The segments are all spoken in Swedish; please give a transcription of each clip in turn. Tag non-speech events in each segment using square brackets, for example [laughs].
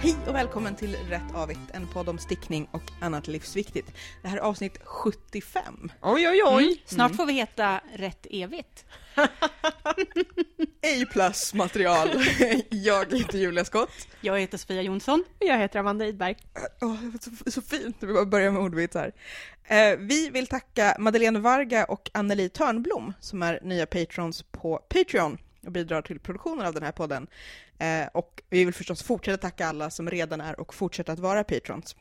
Hej och välkommen till Rätt Avigt, en podd om stickning och annat livsviktigt. Det här är avsnitt 75. Oj, oj, oj. Mm. Snart får vi heta Rätt Evigt. [laughs] A plus material. [laughs] Jag heter Julia Skott. Jag heter Sofia Jonsson. Jag heter Amanda Idberg. Åh, så, så fint vi bara börjar med ordvitsar. Eh, vi vill tacka Madeleine Varga och Anneli Törnblom som är nya patrons på Patreon och bidrar till produktionen av den här podden. Eh, och vi vill förstås fortsätta tacka alla som redan är och fortsätter att vara patrons.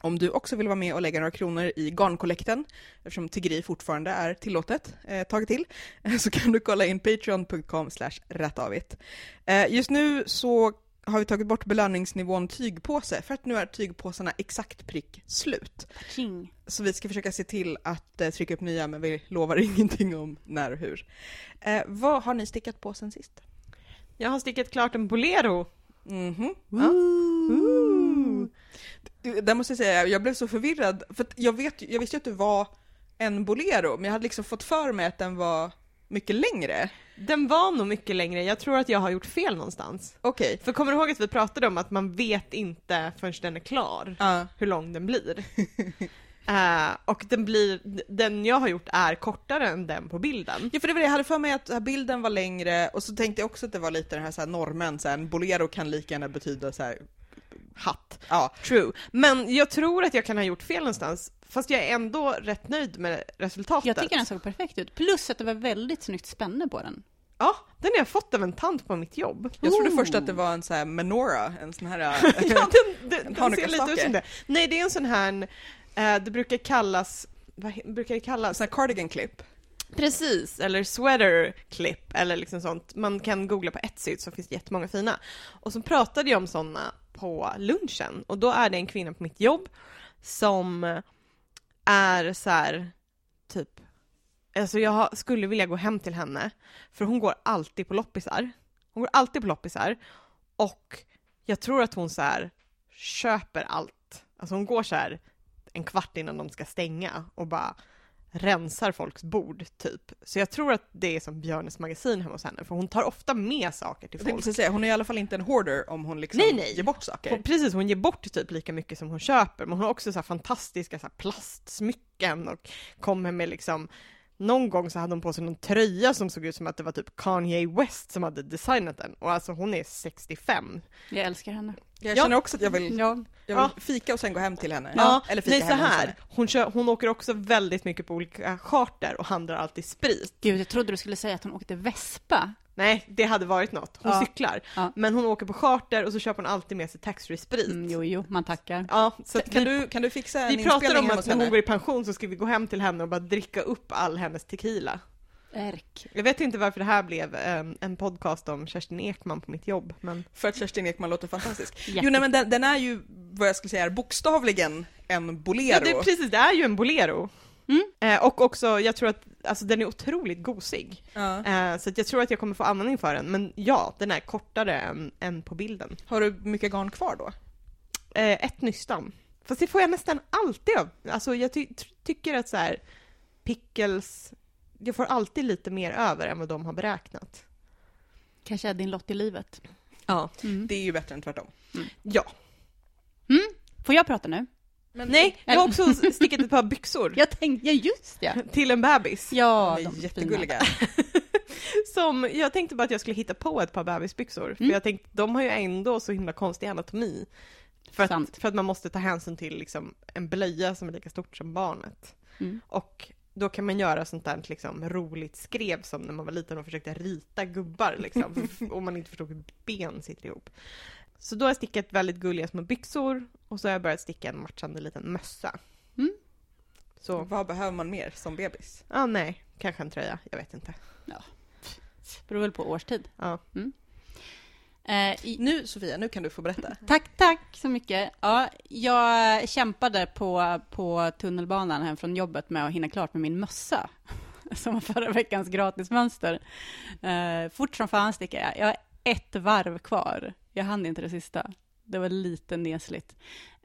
Om du också vill vara med och lägga några kronor i garnkollekten, eftersom tiggeri fortfarande är tillåtet eh, ett tag till, [laughs] så kan du kolla in patreon.com rättavigt. Eh, just nu så har vi tagit bort belöningsnivån tygpåse, för att nu är tygpåsarna exakt prick slut. Ching. Så vi ska försöka se till att eh, trycka upp nya, men vi lovar [laughs] ingenting om när och hur. Eh, vad har ni stickat på sen sist? Jag har stickat klart en bolero. Mhm. Ooh. Där måste jag säga, jag blev så förvirrad, för att jag, vet, jag visste ju att det var en bolero, men jag hade liksom fått för mig att den var mycket längre. Den var nog mycket längre, jag tror att jag har gjort fel någonstans. Okej. För kommer du ihåg att vi pratade om att man vet inte förrän den är klar Ja. hur lång den blir? [laughs] Eh, och den blir, den jag har gjort är kortare än den på bilden. Ja, för det var det, jag hade för mig att här, bilden var längre, och så tänkte jag också att det var lite den här, så här normen, så här, en bolero kan lika gärna betyda så här, Hatt. ja. True. Men jag tror att jag kan ha gjort fel någonstans. Fast jag är ändå rätt nöjd med resultatet. Jag tycker den såg perfekt ut. Plus att det var väldigt snyggt spänne på den. Ja, den har jag fått av en tant på mitt jobb. Jag trodde Ooh. först att det var en så här menorah, en sån här... [laughs] ja, den, den, [laughs] En den ser lite ut som det. Nej, det är en sån här, eh, det brukar kallas, vad brukar det kallas? sån här cardigan clip. Precis, eller sweater clip eller liksom sånt. Man kan googla på Etsy så finns det jättemånga fina. Och så pratade jag om såna på lunchen och då är det en kvinna på mitt jobb som är så här, typ, alltså jag skulle vilja gå hem till henne för hon går alltid på loppisar. Hon går alltid på loppisar och jag tror att hon så här köper allt. Alltså hon går så här en kvart innan de ska stänga och bara rensar folks bord, typ. Så jag tror att det är som Björnes magasin hemma hos henne, för hon tar ofta med saker till Jag folk. precis säga, hon är i alla fall inte en hoarder om hon liksom Nej, nej. ger bort saker. Hon, precis, hon ger bort typ lika mycket som hon köper, men hon har också så här fantastiska så här plastsmycken och kommer med liksom någon gång så hade hon på sig någon tröja som såg ut som att det var typ Kanye West som hade designat den. Och alltså hon är 65. Jag älskar henne. Jag Ja. känner också att jag vill, Ja. jag vill Ja. fika och sen gå hem till henne. Ja, Eller fika nej så här. Hon, kör, hon åker också väldigt mycket på olika charter och handlar alltid sprit. Gud, jag trodde du skulle säga att hon åkte vespa. Nej, det hade varit något. Hon Ja. cyklar. Ja. Men hon åker på charter och så köper hon alltid med sig taxfree sprit. Mm, jo, jo, man tackar. Ja, så att Kan vi, du, kan du fixa en vi pratar om att när hon går i pension så ska vi gå hem till henne och bara dricka upp all hennes tequila. Erk. Jag vet inte varför det här blev em, en podcast om Kerstin Ekman på mitt jobb, men För att Kerstin Ekman låter fantastisk. [laughs] Jo nej men den, den är ju, vad jag skulle säga, är bokstavligen en bolero. ja, det är precis, det är ju en bolero. Mm. Eh, och också, jag tror att alltså, den är otroligt gosig. Ja. Eh, så att jag tror att jag kommer få användning för den, men ja, den är kortare än, än på bilden. Har du mycket garn kvar då? Eh, ett nystan. Fast det får jag nästan alltid av. Alltså jag ty- ty- tycker att så här, pickles, jag får alltid lite mer över än vad de har beräknat. Kanske är din lott i livet. Ja. Mm. Det är ju bättre än tvärtom. Ja. Mm. Får jag prata nu? Men, Nej, jag har också stickat ett par byxor [laughs] Jag tänkte, ja just ja. [laughs] till en bebis. Ja, de de är jättegulliga. [laughs] Som, jag tänkte bara att jag skulle hitta på ett par bebisbyxor, för Mm. jag tänkte, de har ju ändå så himla konstig anatomi. För att, för att man måste ta hänsyn till liksom en blöja som är lika stort som barnet. Mm. Och då kan man göra sånt där liksom roligt skrev som när man var liten och försökte rita gubbar liksom, och man inte förstod hur ben sitter ihop. Så då har jag stickat väldigt gulliga små byxor och så har jag börjat sticka en matchande liten mössa. Mm. Så, Vad behöver man mer som bebis? ja nej, kanske en tröja, jag vet inte. Beror väl på årstid. Ja. Eh, i, Nu Sofia, nu kan du få berätta. [laughs] Tack, tack så mycket. Ja, jag kämpade på, på tunnelbanan hem från jobbet med att hinna klart med min mössa, [laughs] som var förra veckans gratismönster. Eh, fort som fan sticker jag. Jag har ett varv kvar. Jag hann inte det sista. Det var lite nesligt.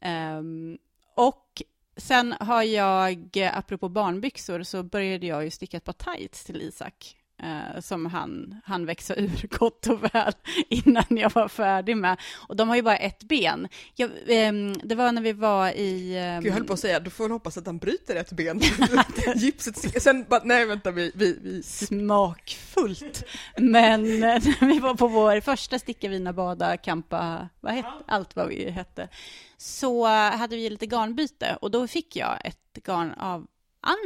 Um, och sen har jag, eh, apropå barnbyxor, så började jag ju sticka ett par tights till Isak eh, som han, han växa ur [laughs] gott och väl innan jag var färdig med. Och de har ju bara ett ben. Jag, ehm, det var när vi var i... Gud, jag höll på att säga, du får väl hoppas att han bryter ett ben. [laughs] [laughs] Gipset, sen bara, nej vänta, vi, vi, vi smakfullt. Men eh, när vi var på vår första sticka, vina, bada, campa, vad hette, allt vad vi hette, så hade vi lite garnbyte och då fick jag ett garn av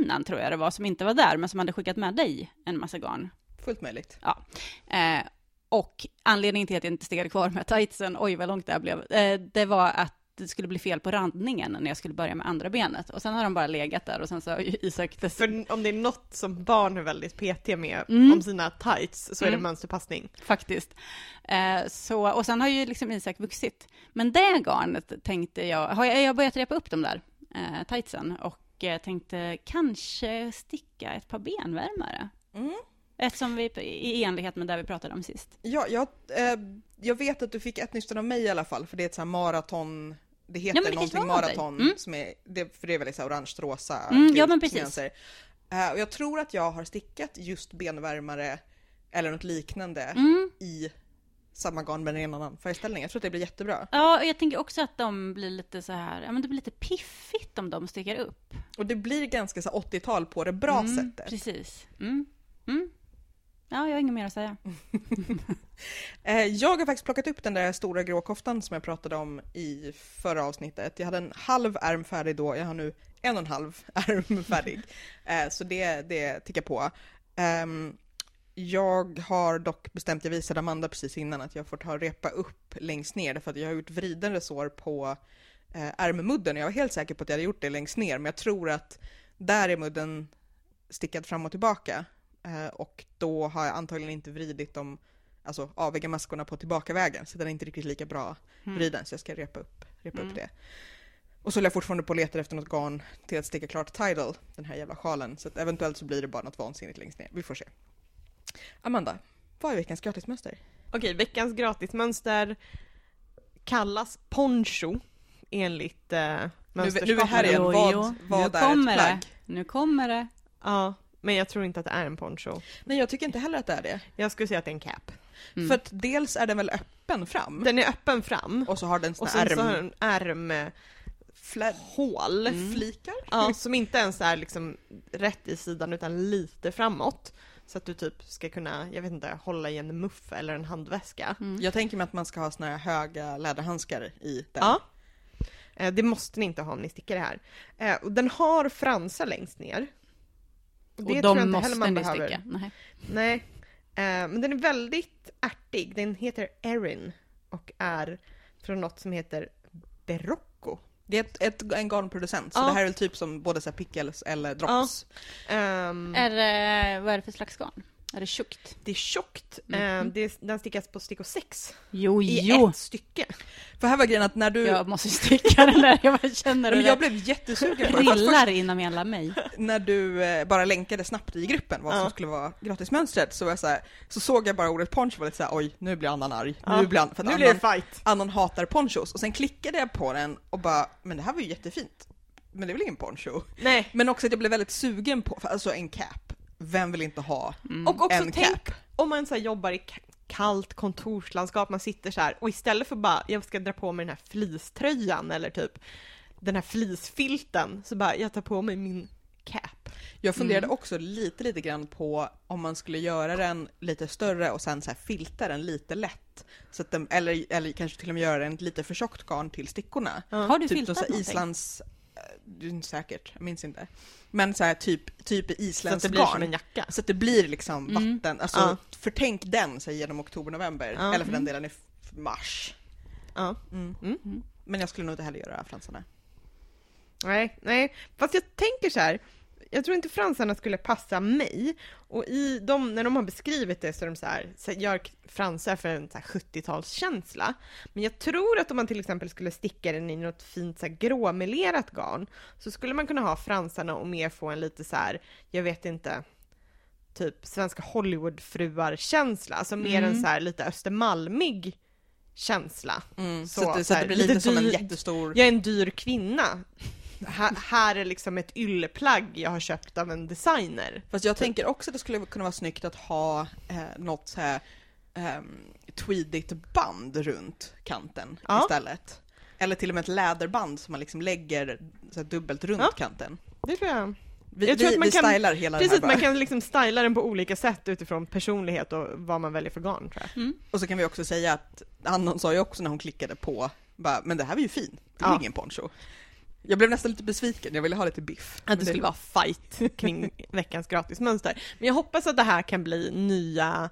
Annan, tror jag det var, som inte var där, men som hade skickat med dig en massa garn. fullt möjligt. Eh, och anledningen till att jag inte stickade kvar med tightsen, oj vad långt det här blev, eh, det var att det skulle bli fel på randningen när jag skulle börja med andra benet. Och sen har de bara legat där och sen så har Isak dess- För om det är något som barn är väldigt petiga med Mm. om sina tights så är det Mm. mönsterpassning. faktiskt. Eh, så, och sen har ju liksom Isak vuxit. Men det garnet tänkte jag, har jag, jag börjat repa upp de där eh, tightsen och eh, tänkte kanske sticka ett par benvärmare. Mm. Eftersom vi, i enlighet med det vi pratade om sist. Ja, jag, eh, jag vet att du fick ett nystan av mig i alla fall, för det är ett så här maraton, det heter Ja, det någonting maraton, Mm. som är, det, för det är väl så här orange-rosa Mm, ja, men precis. Eh, och jag tror att jag har stickat just benvärmare eller något liknande Mm. i samma garn men i en annan färgställning. Jag tror att det blir jättebra. Ja, och jag tänker också att de blir lite så här, ja men det blir lite piffigt om de sticker upp. Och det blir ganska så här 80-tal på det bra mm, sättet. Precis. Mm. Mm. Ja, jag har inget mer att säga. [laughs] Eh, jag har faktiskt plockat upp den där stora grå koftan som jag pratade om i förra avsnittet. Jag hade en halv ärm färdig då, jag har nu en och en halv [laughs] ärm färdig. Eh, så det, det tickar på. Ehm, jag har dock bestämt, jag visade Amanda precis innan, att jag får ta och repa upp längst ner därför att jag har gjort vriden resår på eh, ärmmudden. Jag var helt säker på att jag hade gjort det längst ner, men jag tror att där är mudden stickad fram och tillbaka. Eh, och då har jag antagligen inte vridit dem alltså aviga maskorna på tillbakavägen så den är inte riktigt lika bra Mm. vriden så jag ska repa upp, repa upp Mm. det. Och så håller jag fortfarande på och letar efter något garn till att sticka klart Tidal, den här jävla sjalen. Så att eventuellt så blir det bara något vansinnigt längst ner. Vi får se. Amanda, vad är veckans gratismönster? Okej, veckans gratismönster kallas poncho enligt eh, Nu, mönsterskaparen. nu är här igen, vad, vad nu är kommer ett det. plagg? Nu kommer det. Ja, men jag tror inte att det är en poncho. Nej, jag tycker inte heller att det är det. Jag skulle säga att det är en cap. Mm. För att dels är den väl öppen fram Den är öppen fram och så har den och såna sen så har ärm... den ärm hål. Mm. Flikar? Ja, som inte ens är liksom rätt i sidan utan lite framåt. Så att du typ ska kunna, jag vet inte, hålla i en muff eller en handväska. Mm. Jag tänker mig att man ska ha såna här höga läderhandskar i den. Ja. Eh, Det måste ni inte ha om ni stickar det här. Eh, Och den har fransar längst ner. Och tror jag de inte måste heller man behöver. sticka. Nej. Nej. Eh, Men den är väldigt ärtig. Den heter Erin och är från något som heter Berocco. Det är ett, ett, en garnproducent, så Ja. det här är väl typ som både så här pickles eller drops. Ehm, Är det, vad är det för slags garn? Är det tjukt? Det är tjockt. Mhm. Eh, det, den stickas på stickor 6 Jo, i jo. ett stycke. För här var grejen att när du... Jag måste sticka den där. Jag känner men hur jag det blev jättesugen det. Trillar inom hela mig. när du eh, bara länkade snabbt i gruppen vad som Ja. skulle vara gratismönstret så var jag så, här, så såg jag bara ordet poncho och var lite såhär oj, nu blir Annan arg. Ja. Nu blir, för Nu blir det Annan, fight. Annan hatar ponchos. Och sen klickade jag på den och bara, men det här var ju jättefint. Men det är väl ingen poncho? Nej. Men också att jag blev väldigt sugen på, alltså en cap. Vem vill inte ha Mm. Och också en tänk cap? om man så här jobbar i kallt kontorslandskap, man sitter så här och istället för bara, jag ska dra på mig den här fleecetröjan eller typ den här fleecefilten, så bara, jag tar på mig min cap. Jag funderade Mm. också lite, lite grann på om man skulle göra den lite större och sen så här filta den lite lätt. Så att den, eller, eller kanske till och med göra den lite för tjockt garn till stickorna. Har du typ filtat någonting? Islands... Det är inte säkert, jag minns inte. Men så här typ, typ Så att det blir som en jacka. Så att det blir liksom Mm. vatten, alltså Ja. förtänk den här, genom oktober-november. Ja. Eller för den Mm. delen i mars. Ja. Mm. Mm. Men jag skulle nog inte heller göra fransarna. Nej, nej. Fast jag tänker så här. Jag tror inte fransarna skulle passa mig. Och i dem, när de har beskrivit det så är de så här, så gör fransar för en så här 70-talskänsla. Men jag tror att om man till exempel skulle sticka den i något fint så här gråmelerat garn så skulle man kunna ha fransarna och mer få en lite så här, jag vet inte, typ svenska Hollywoodfruar-känsla. Alltså mer Mm. en så här lite östermalmig känsla. Mm. Så, Så, att det, så så här, det blir lite, lite som en jättestor... Jag är en dyr kvinna. Här, här är liksom ett ylleplagg jag har köpt av en designer. Fast jag tänker också att det skulle kunna vara snyggt att ha eh, något så här um, tweedigt band runt kanten Ja. istället. Eller till och med ett läderband som man liksom lägger så här, dubbelt runt Ja. kanten. Det tror jag. Vi, Jag tror vi, att man vi kan- stylar hela Precis, den här man kan liksom styla den på olika sätt utifrån personlighet och vad man väljer för garn tror jag. Mm. Och så kan vi också säga att Annon sa ju också när hon klickade på, bara, men det här var ju fin, det är Ja. ingen poncho. Jag blev nästan lite besviken, jag ville ha lite biff. Att det skulle vara fight [laughs] kring veckans gratismönster. Men jag hoppas att det här kan bli nya,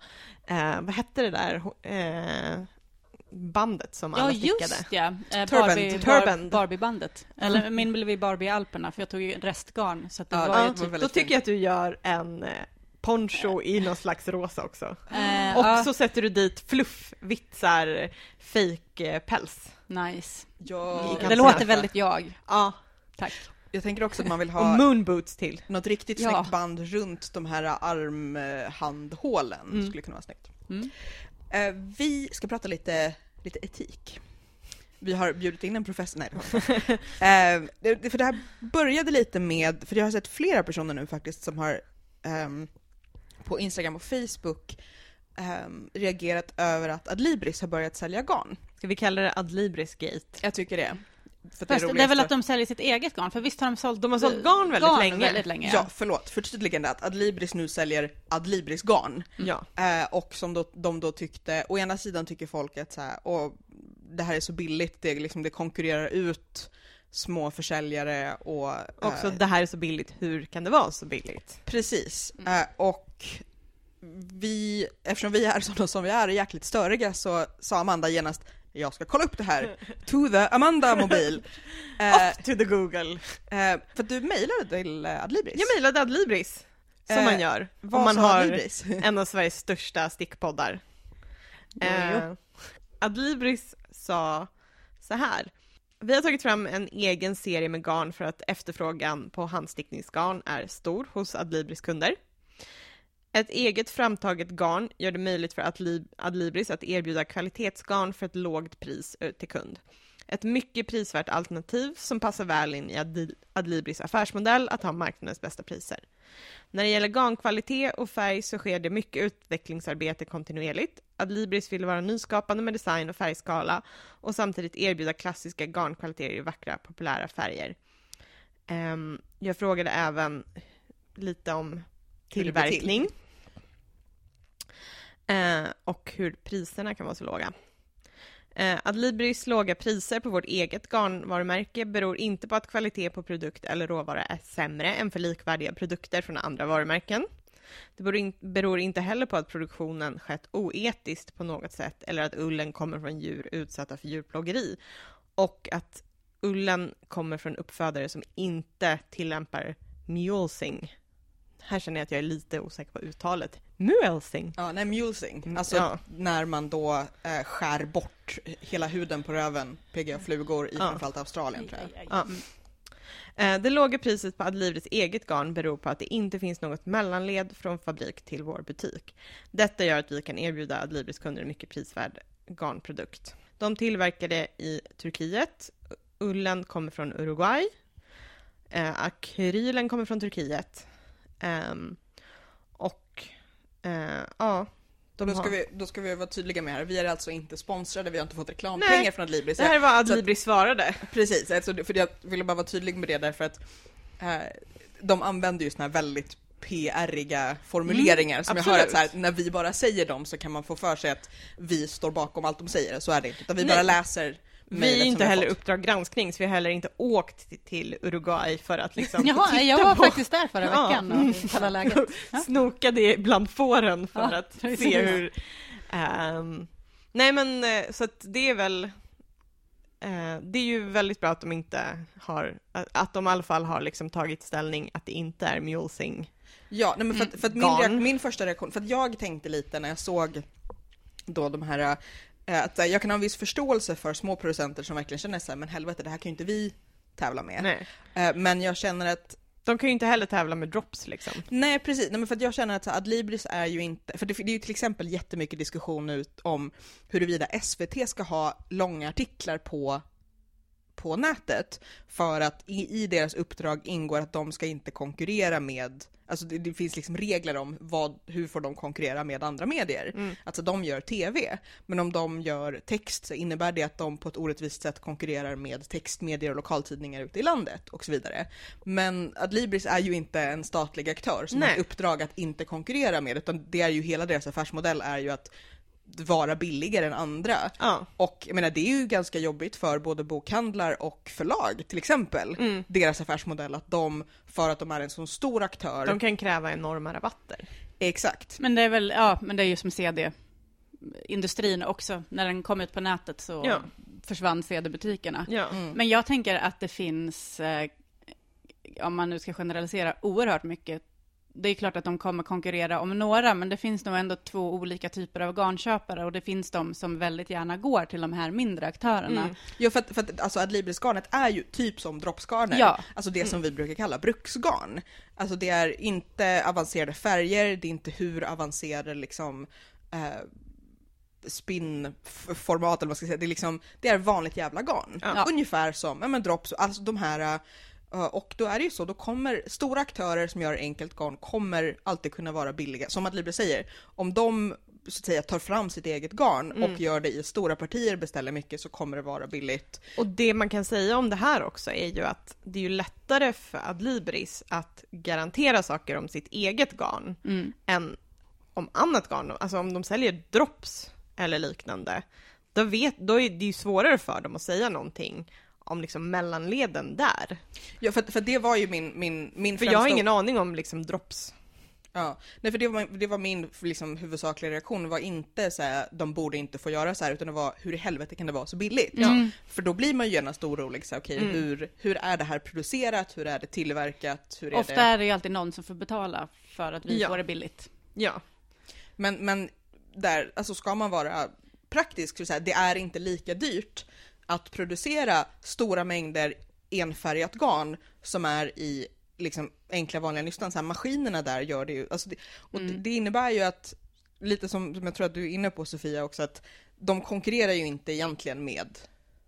eh, vad hette det där eh, bandet som Ja, alla stickade? just ja. Eh, Turband. Barbie, Turband. Bar, Barbie-bandet. Eller min blev i Barbie-alperna, för jag tog ju restgarn. Så att det Ja, var var typ... Då fint. tycker jag att du gör en eh, poncho i någon slags rosa också. Eh, Och ja, så sätter du dit fluffvitsar fake eh, päls. Nice. Ja, Det låter väldigt jag. Ja, Tack. Jag tänker också att man vill och ha moonboots till. något riktigt Ja. snyggt band runt de här armhandhålen. Mm. skulle kunna vara snyggt. Mm. Eh, vi ska prata lite, lite etik. Vi har bjudit in en professor, nej [laughs] eh, det, det- För det här började lite med, för jag har sett flera personer nu faktiskt som har ehm, på Instagram och Facebook ehm, reagerat över att Adlibris har börjat sälja garn. Ska vi kalla det Adlibris gate? Jag tycker det. För Fast det är roligast väl att- de säljer sitt eget garn, för visst har de sålt De har sålt garn väldigt länge. väldigt länge Ja, förlåt. Förtydligande att Adlibris nu säljer Adlibris garn. Ja. Eh, och som då, de då tyckte, å ena sidan tycker folk att så här, och det här är så billigt, det, är liksom, det konkurrerar ut små försäljare och... eh, Också det här är så billigt, hur kan det vara så billigt? Precis. Eh, och vi, eftersom vi är [laughs] sådana som vi är, jäkligt störiga, så sa Amanda genast jag ska kolla upp det här. [laughs] To the Amanda-mobil. [laughs] Eh, Off to the Google. eh, för du mejlade till eh, Adlibris. Jag mejlade Adlibris, som man gör Vad om man har Adlibris? en av Sveriges största stickpoddar. Eh, Adlibris sa så här. Vi har tagit fram en egen serie med garn för att efterfrågan på handstickningsgarn är stor hos Adlibris kunder. Ett eget framtaget garn gör det möjligt för Adlib- Adlibris att erbjuda kvalitetsgarn för ett lågt pris eh, till kund. Ett mycket prisvärt alternativ som passar väl in i Adlibris affärsmodell att ha marknadens bästa priser. När det gäller garnkvalitet och färg så sker det mycket utvecklingsarbete kontinuerligt. Adlibris vill vara nyskapande med design och färgskala och samtidigt erbjuda klassiska garnkvaliteter i vackra, populära färger. Ehm, jag frågade även lite om till. tillverkning eh, och hur priserna kan vara så låga. Eh, Adlibris låga priser på vårt eget garnvarumärke beror inte på att kvalitet på produkt eller råvara är sämre än för likvärdiga produkter från andra varumärken. Det beror, in, beror inte heller på att produktionen skett oetiskt på något sätt eller att ullen kommer från djur utsatta för djurplågeri och att ullen kommer från uppfödare som inte tillämpar mulesing. Här känner jag att jag är lite osäker på uttalet. Mulesing. Ja, nej, mulesing. Mm, Alltså ja. när man då eh, skär bort hela huden på röven, PGA-flugor i Ja. framförallt Australien tror jag. Ja. Eh, Det låga priset på Adlibris eget garn beror på att det inte finns något mellanled från fabrik till vår butik. Detta gör att vi kan erbjuda Adlibris kunder en mycket prisvärd garnprodukt. De tillverkade i Turkiet. Ullen kommer från Uruguay. Eh, akrylen kommer från Turkiet. Ehm, och eh, ja, de Då ska, har... vi, då ska vi vara tydliga med här, vi är alltså inte sponsrade, vi har inte fått reklampengar Nej, från Adlibris. Det här är vad Adlibris svarade. Precis, alltså, för jag ville bara vara tydlig med det därför att eh, de använder ju såna här väldigt PR-iga formuleringar som jag hör att Mm, absolut. så här, när vi bara säger dem så kan man få för sig att vi står bakom allt de säger, så är det inte. Utan vi Nej. bara läser Vi är inte heller fått. Uppdrag granskning, så vi har heller inte åkt till- Uruguay för att liksom [laughs] Jaha, titta jag var på, faktiskt där förra Ja. veckan och [laughs] kollade läget. Ja. snokade bland fåren för Ja, att se hur... ehm, nej men eh, så att det är väl... eh, det är ju väldigt bra att de inte har, att de i alla fall har liksom tagit ställning att det inte är mulesing. Ja, nej men för att, för att min, Garn. reak- min första reaktion, för att jag tänkte lite när jag såg då de här, eh, att eh, jag kan ha en viss förståelse för små producenter som verkligen känner så här, men helvete det här kan ju inte vi tävla med. Nej. Eh, Men jag känner att De kan ju inte heller tävla med drops liksom. Nej precis, Nej, men för att jag känner att så Adlibris är ju inte, för det, det är ju till exempel jättemycket diskussion ut om huruvida SVT ska ha långa artiklar på, på nätet för att i, i deras uppdrag ingår att de ska inte konkurrera med Alltså det, det finns liksom regler om vad, hur får de konkurrera med andra medier. Mm. Alltså de gör TV, men om de gör text så innebär det att de på ett orättvist sätt konkurrerar med textmedier och lokaltidningar ute i landet och så vidare. Men Adlibris är ju inte en statlig aktör som har Nej. ett uppdrag att inte konkurrera med, utan det är ju hela deras affärsmodell är ju att vara billigare än andra. Ja. Och jag menar, det är ju ganska jobbigt för både bokhandlar och förlag till exempel. Mm. Deras affärsmodell, att de, för att de är en så stor aktör, De kan kräva enorma rabatter. exakt. Men det är väl, ja, men det är ju som CD-industrin också. När den kom ut på nätet så Ja. försvann CD-butikerna. Ja. Mm. Men jag tänker att det finns, eh, om man nu ska generalisera, oerhört mycket. Det är klart att de kommer konkurrera om några, men det finns nog ändå två olika typer av garnköpare och det finns de som väldigt gärna går till de här mindre aktörerna. Mm. Ja, för att, för att alltså Adlibrisgarnet är ju typ som droppsgarner, Ja. alltså det som vi brukar kalla bruksgarn. Alltså det är inte avancerade färger, det är inte hur avancerade liksom eh, spinnformat eller vad man ska säga, det är liksom, det är vanligt jävla garn. Ja. Ungefär som, ja men drops, alltså de här eh, och då är det ju så, då kommer stora aktörer som gör enkelt garn kommer alltid kunna vara billiga. Som Adlibris säger, om de så att säga tar fram sitt eget garn Mm. och gör det i stora partier, beställer mycket så kommer det vara billigt. Och det man kan säga om det här också är ju att det är ju lättare för Adlibris att garantera saker om sitt eget garn Mm. än om annat garn. Alltså om de säljer drops eller liknande, då, vet, då är det ju svårare för dem att säga någonting om liksom mellanleden där. Ja, för, för det var ju min, min, min För jag har ingen aning om liksom drops. Ja, nej för det var, det var min liksom, huvudsakliga reaktion, det var inte så här, de borde inte få göra så här, utan det var hur i helvete kan det vara så billigt? Mm. För då blir man ju genast orolig, så här, okej Mm. hur, hur är det här producerat, hur är det tillverkat, hur är Ofta det... är det ju alltid någon som får betala för att vi Ja. får det billigt. Ja. Men, men där, alltså ska man vara praktisk, så här, det är inte lika dyrt att producera stora mängder enfärgat garn som är i liksom enkla vanliga nystan. Så här, maskinerna där gör det ju, alltså det, och det, det innebär ju att, lite som, som jag tror att du är inne på Sofia också, att de konkurrerar ju inte egentligen med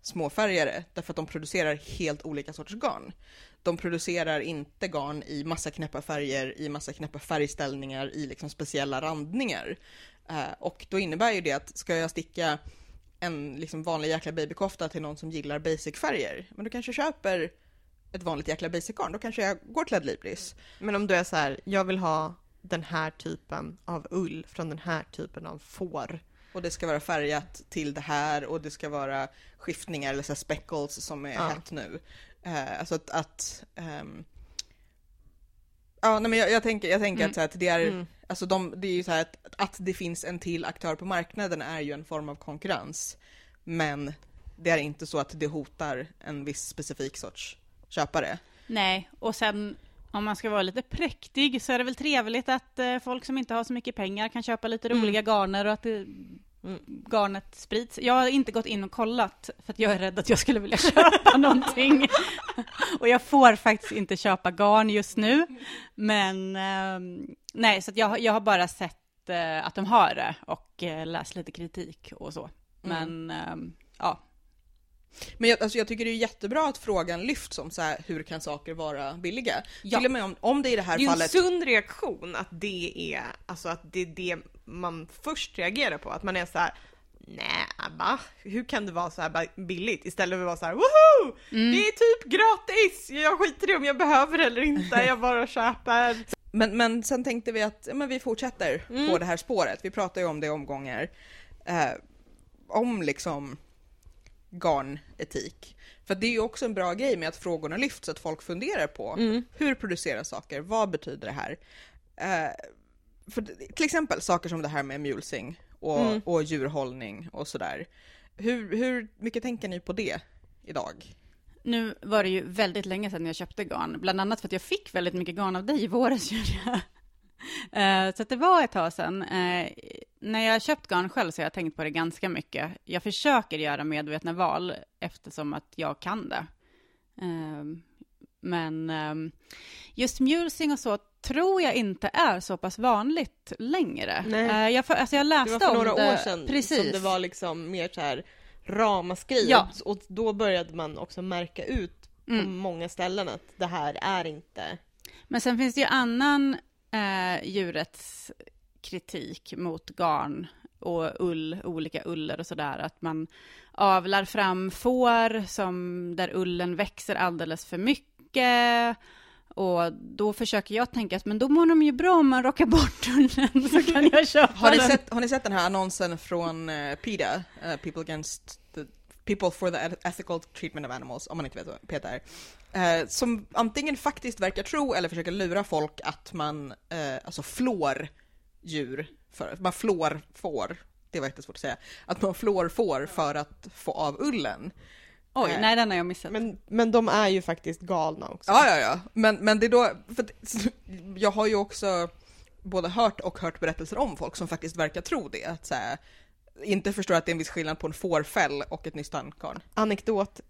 småfärgare, därför att de producerar helt olika sorters garn. De producerar inte garn i massa knäppa färger, i massa knäppa färgställningar, i liksom speciella randningar. Eh, och då innebär ju det att ska jag sticka en liksom vanlig jäkla babykofta till någon som gillar basic-färger, men då kanske köper ett vanligt jäkla basic-garn, då kanske jag går till Adlibris. Men om du är så här, jag vill ha den här typen av ull från den här typen av får. Och det ska vara färgat till det här och det ska vara skiftningar eller så speckles som är Ja. hett nu. Eh, alltså att, att ehm, Ja, nej men jag, jag tänker, jag tänker Mm. att, så här, att det är, Mm. alltså de, det är ju så här att, att det finns en till aktör på marknaden är ju en form av konkurrens. Men det är inte så att det hotar en viss specifik sorts köpare. Nej, och sen om man ska vara lite präktig så är det väl trevligt att eh, folk som inte har så mycket pengar kan köpa lite Mm. roliga garner och att det, garnet sprids. Jag har inte gått in och kollat för att jag är rädd att jag skulle vilja [laughs] köpa någonting. [laughs] och jag får faktiskt inte köpa garn just nu. Men ehm, nej, så jag, jag har bara sett eh, att de har det och eh, läst lite kritik och så. Men ehm, ja, Men jag, alltså jag tycker det är jättebra att frågan lyfts om så här, hur kan saker vara billiga? Ja. Till och med om, om det i det här Det är ju en fallet... sund reaktion att det är, alltså att det är det man först reagerar på. Att man är så här, nej va? Hur kan det vara så här billigt? Istället för att vara så här, woho! Mm. Det är typ gratis! Jag skiter i om jag behöver eller inte, jag bara köper. [laughs] Men, men sen tänkte vi att men vi fortsätter Mm. på det här spåret. Vi pratar ju om det i omgångar. Eh, om liksom garnetik. För det är ju också en bra grej med att frågorna lyfts, att folk funderar på Mm. hur produceras saker, vad betyder det här? Eh, för till exempel saker som det här med mulesing och, Mm. och djurhållning och sådär. Hur, hur mycket tänker ni på det idag? Nu var det ju väldigt länge sedan jag köpte garn, bland annat för att jag fick väldigt mycket garn av dig i våras, [laughs] Julia. Eh, Så det var ett tag sedan. När jag har köpt garn själv så har jag tänkt på det ganska mycket. Jag försöker göra medvetna val eftersom att jag kan det. Eh, Men eh, just mulesing och så tror jag inte är så pass vanligt längre. Nej. Eh, Jag, alltså jag Det läste var för om några det, år sedan precis. som det var liksom mer så här ramaskri. Ja. Och, då började man också märka ut på Mm. många ställen att det här är inte... Men sen finns det ju annan eh, djurrättskritik mot garn och ull, olika uller och sådär, att man avlar fram får som, där ullen växer alldeles för mycket. Och då försöker jag tänka att men då mår de ju bra om man rockar bort ullen så kan jag köpa [laughs] Har ni, den. sett, har ni sett den här annonsen från uh, PETA, eh, People Against the People for the Ethical Treatment of Animals, om man inte vet vad PETA är. Eh, som antingen faktiskt verkar tro eller försöker lura folk att man eh, alltså flår djur, för, man flår får, det var jättesvårt att säga, att man flår får för att få av ullen. Oj, Eh, nej den har jag missat. Men, men de är ju faktiskt galna också. Ja, ja, ja. Men, men det är då, för jag har ju också både hört och hört berättelser om folk som faktiskt verkar tro det. Att så här, inte förstår att det är en viss skillnad på en fårfäll och ett nystandgarn. Anekdot.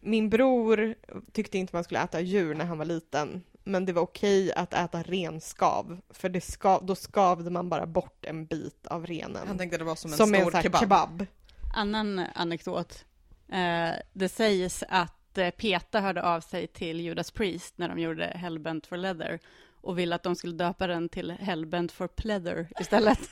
Min bror tyckte inte man skulle äta djur när han var liten. Men det var okej att äta renskav. För det skav, då skavde man bara bort en bit av renen. Han tänkte det var som en som en stor sån här kebab. kebab. Annan anekdot. Eh, det sägs att eh, Peta hörde av sig till Judas Priest när de gjorde Hellbent for Leather och ville att de skulle döpa den till Hellbent for Pleather istället. [laughs]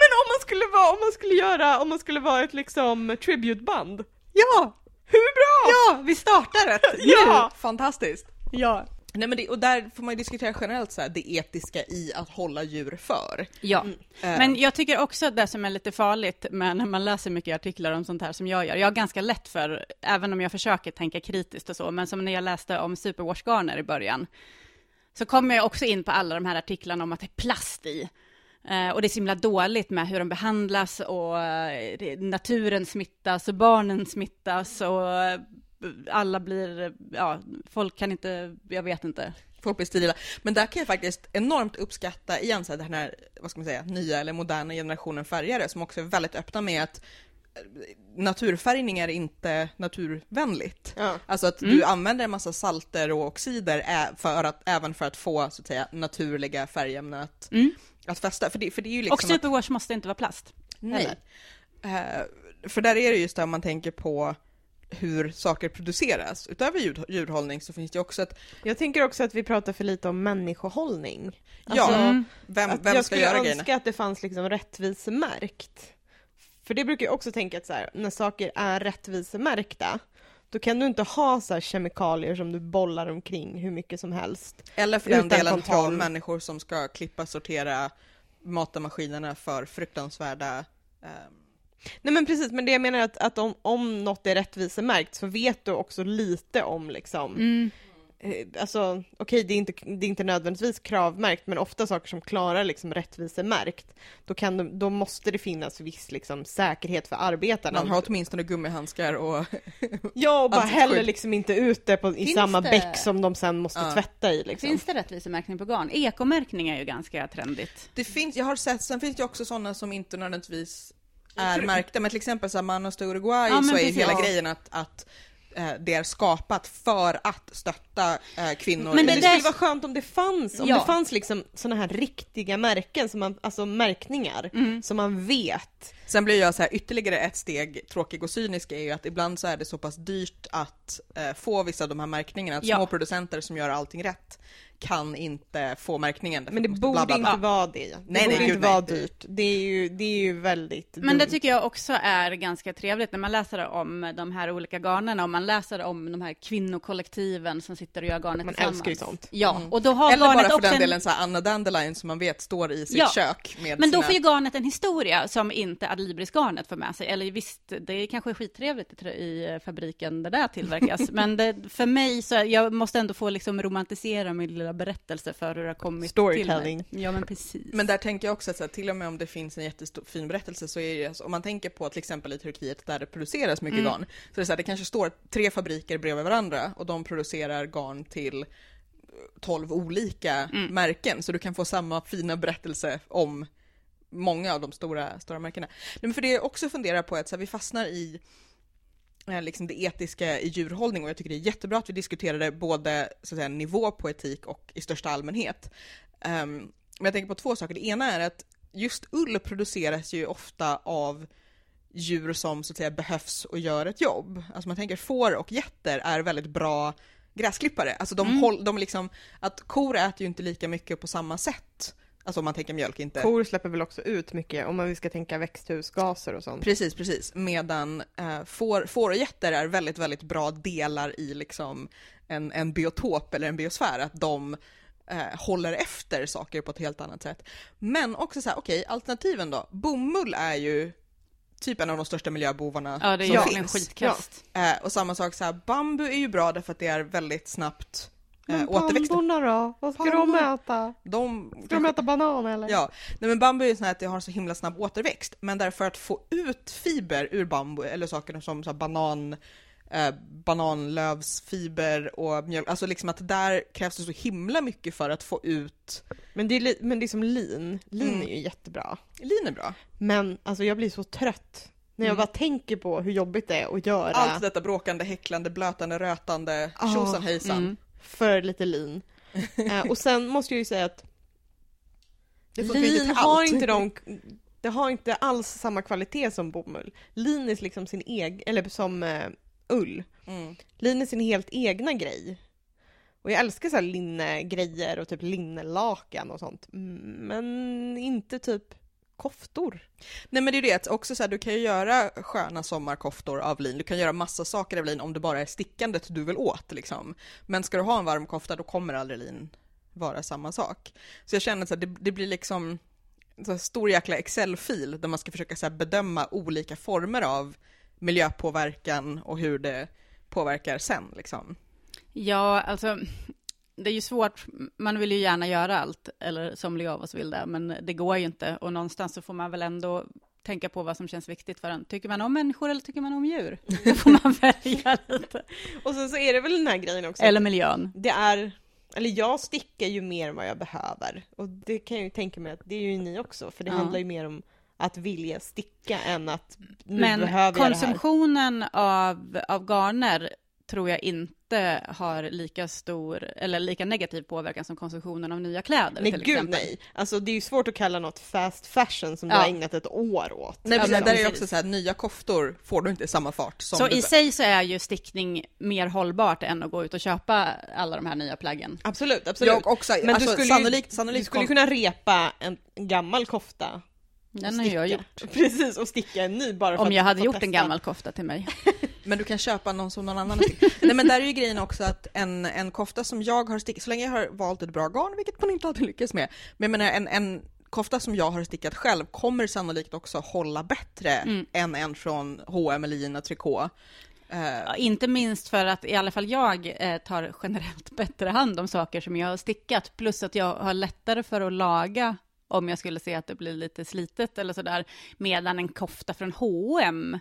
Men om man skulle vara, om man skulle göra, om man skulle vara ett liksom tributeband. ja! Hur bra! Ja, vi startar ett! [laughs] Ja! Fantastiskt! Ja! Nej men det, och där får man ju diskutera generellt så här, det etiska i att hålla djur för. Ja, Eh, men jag tycker också att det som är lite farligt med när man läser mycket artiklar om sånt här som jag gör, jag har ganska lätt för, även om jag försöker tänka kritiskt och så, men som när jag läste om superwashgarner i början, så kommer jag också in på alla de här artiklarna om att det är plast i. Eh, och det är så himla dåligt med hur de behandlas och eh, naturen smittas och barnen smittas och alla blir, ja, folk kan inte, jag vet inte. Folk blir sterila. Men där kan jag faktiskt enormt uppskatta igen så här, den här, vad ska man säga, nya eller moderna generationen färgare som också är väldigt öppna med att eh, naturfärgning är inte naturvänligt. Ja. Alltså att du använder en massa salter och oxider för att, även för att få så att säga naturliga färgämnen att, Mm. att fästa. För det, för det är ju liksom Och superwash måste inte vara plast. Nej. Eh, för där är det just det om man tänker på hur saker produceras. Utöver djur, djurhållning så finns det också ett, Jag tänker också att vi pratar för lite om människohållning. ja, Alltså, Mm. vem, vem jag ska skulle göra önska grejerna? att det fanns liksom rättvisemärkt. För det brukar jag också tänka att så här, när saker är rättvisemärkta, då kan du inte ha så här kemikalier som du bollar omkring hur mycket som helst. Eller för den delen ha kontroll. människor som ska klippa, sortera, mata maskinerna för fruktansvärda ehm, Nej men precis, men det jag menar är att, att om, om något är rättvisemärkt så vet du också lite om liksom, Mm. eh, alltså okej det, är inte, det är inte nödvändigtvis kravmärkt men ofta saker som klarar liksom rättvisemärkt, då, kan de, då måste det finnas viss liksom säkerhet för arbetarna. Man har åtminstone gummihandskar och [laughs] Ja, och bara häller liksom inte ut det på, i Finns samma det- bäck som de sen måste Ja. tvätta i liksom. Finns det rättvisemärkning på garn? Ekomärkning är ju ganska trendigt. det finns, jag har sett, sen finns det också sådana som inte nödvändigtvis är märkta, men till exempel så här Manos Uruguay Ja, så är ju precis. hela Ja. grejen att, att eh, det är skapat för att stötta eh, kvinnor. Men Men det det skulle vara skönt om det fanns, om Ja. det fanns liksom såna här riktiga märken, som man, alltså märkningar, Mm. som man vet. Sen blir jag så här ytterligare ett steg tråkig och cynisk är ju att ibland så är det så pass dyrt att eh, få vissa av de här märkningarna, att Ja. små producenter som gör allting rätt kan inte få märkningen. Men det borde bla, bla, bla. inte vara det. Det nej, borde gud, inte vara nej. dyrt. Det är ju, det är ju väldigt Men det tycker jag också är ganska trevligt när man läser om de här olika garnerna och man läser om de här kvinnokollektiven som sitter och gör garnet Man tillsammans. älskar ju sånt. Ja, Mm. och då har Eller garnet bara för den en... delen så här Anna Dandelion som man vet står i sitt Ja. kök med Men då sina... får ju garnet en historia som inte Adlibris-garnet får med sig. Eller visst, det är kanske skittrevligt i, eh, fabriken det där tillverkas. [laughs] men det, för mig så, jag måste ändå få liksom romantisera min lilla berättelse för hur det har kommit Storytelling. till mig. Ja, men precis. Men där tänker jag också att så här, till och med om det finns en jättefin berättelse så är det, alltså, om man tänker på till exempel i Turkiet där det produceras mycket Mm. garn, så är det så här, det kanske står tre fabriker bredvid varandra och de producerar garn till 12 olika Mm. märken, så du kan få samma fina berättelse om många av de stora, stora märkena. Men för det jag också funderar på är att så här, vi fastnar i eh, liksom det etiska i djurhållning och jag tycker det är jättebra att vi diskuterade både så att säga, nivå på etik och i största allmänhet. Ehm, men jag tänker på två saker. Det ena är att just ull produceras ju ofta av djur som så att säga behövs och gör ett jobb. Alltså man tänker får och getter är väldigt bra gräsklippare. Alltså de, Mm. håll, de liksom, att kor äter ju inte lika mycket på samma sätt. Alltså om man tänker mjölk inte. Kor släpper väl också ut mycket om man ska tänka växthusgaser och sånt. Precis, precis. Medan eh, får, får och getter är väldigt, väldigt bra delar i liksom en, en biotop eller en biosfär. Att de eh, håller efter saker på ett helt annat sätt. Men också så här, okej, alternativen då. Bomull är ju typ en av de största miljöbovarna Ja, det är som egentligen finns. skitkast. Eh, och samma sak så här, bambu är ju bra därför att det är väldigt snabbt eh, återväxt. då? Vad ska de äta? De, Ska de äta banan eller? Ja, nej men bambu är ju sån här att det har så himla snabb återväxt, men därför att få ut fiber ur bambu, eller saker som så banan, eh, bananlövsfiber och mjölk, alltså liksom att där krävs det så himla mycket för att få ut, Men det är, li- men det är som lin. Lin Mm. är ju jättebra. lin är bra. Men alltså jag blir så trött när jag Mm. bara tänker på hur jobbigt det är att göra Allt detta bråkande, häcklande, blötande, rötande, tjosan hejsan. Mm. För lite lin. eh, och sen måste jag ju säga att lin har inte de det har inte alls samma kvalitet som bomull. Lin är liksom sin egen, eller som eh, ull. Mm. Lin är sin helt egna grej. Och jag älskar så här linnegrejer och typ linnelakan och sånt. Men inte typ koftor. Nej men det är det, också så här, du kan ju göra sköna sommarkoftor av lin, du kan göra massa saker av lin om det bara är stickandet du vill åt liksom. Men ska du ha en varm kofta då kommer aldrig lin vara samma sak. Så jag känner att det, det blir liksom en så här stor jäkla Excel-fil där man ska försöka så här, bedöma olika former av miljöpåverkan och hur det påverkar sen liksom. Ja, alltså det är ju svårt. Man vill ju gärna göra allt, eller somliga av oss vill det, men det går ju inte. Och någonstans så får man väl ändå tänka på vad som känns viktigt för en. Tycker man om människor eller tycker man om djur? [laughs] Då får man välja lite. Och sen så är det väl den här grejen också. Eller miljön. Det är, eller jag stickar ju mer än vad jag behöver. Och det kan jag ju tänka mig att det är ju ni också, för det Ja. handlar ju mer om att vilja sticka än att nu Men behöver jag det här. konsumtionen av, av garner tror jag inte har lika stor, eller lika negativ påverkan som konsumtionen av nya kläder Nej till gud exempel. nej. Alltså det är ju svårt att kalla något fast fashion som du Ja. har ägnat ett år åt. Nej Ja, precis, men där är ju precis. också så här, nya koftor får du inte i samma fart som Så du i sig så är ju stickning mer hållbart än att gå ut och köpa alla de här nya plaggen. Absolut, absolut. Jag också, Men du alltså, skulle ju- sannolikt, du sannolikt skulle kunna repa en gammal kofta. Den har jag gjort. [laughs] Precis, och sticka en ny bara för Om att jag hade få gjort en testa. gammal kofta till mig. [laughs] Men du kan köpa någon som någon annan har stickat. Nej men där är ju grejen också att en, en kofta som jag har stickat, så länge jag har valt ett bra garn, vilket man inte alltid lyckas med, men jag menar en, en kofta som jag har stickat själv kommer sannolikt också hålla bättre Mm. än en från H&M eller Gina Tricot. Eh, Ja, Inte minst för att i alla fall jag eh, tar generellt bättre hand om saker som jag har stickat, plus att jag har lättare för att laga om jag skulle se att det blir lite slitet eller sådär, medan en kofta från H&M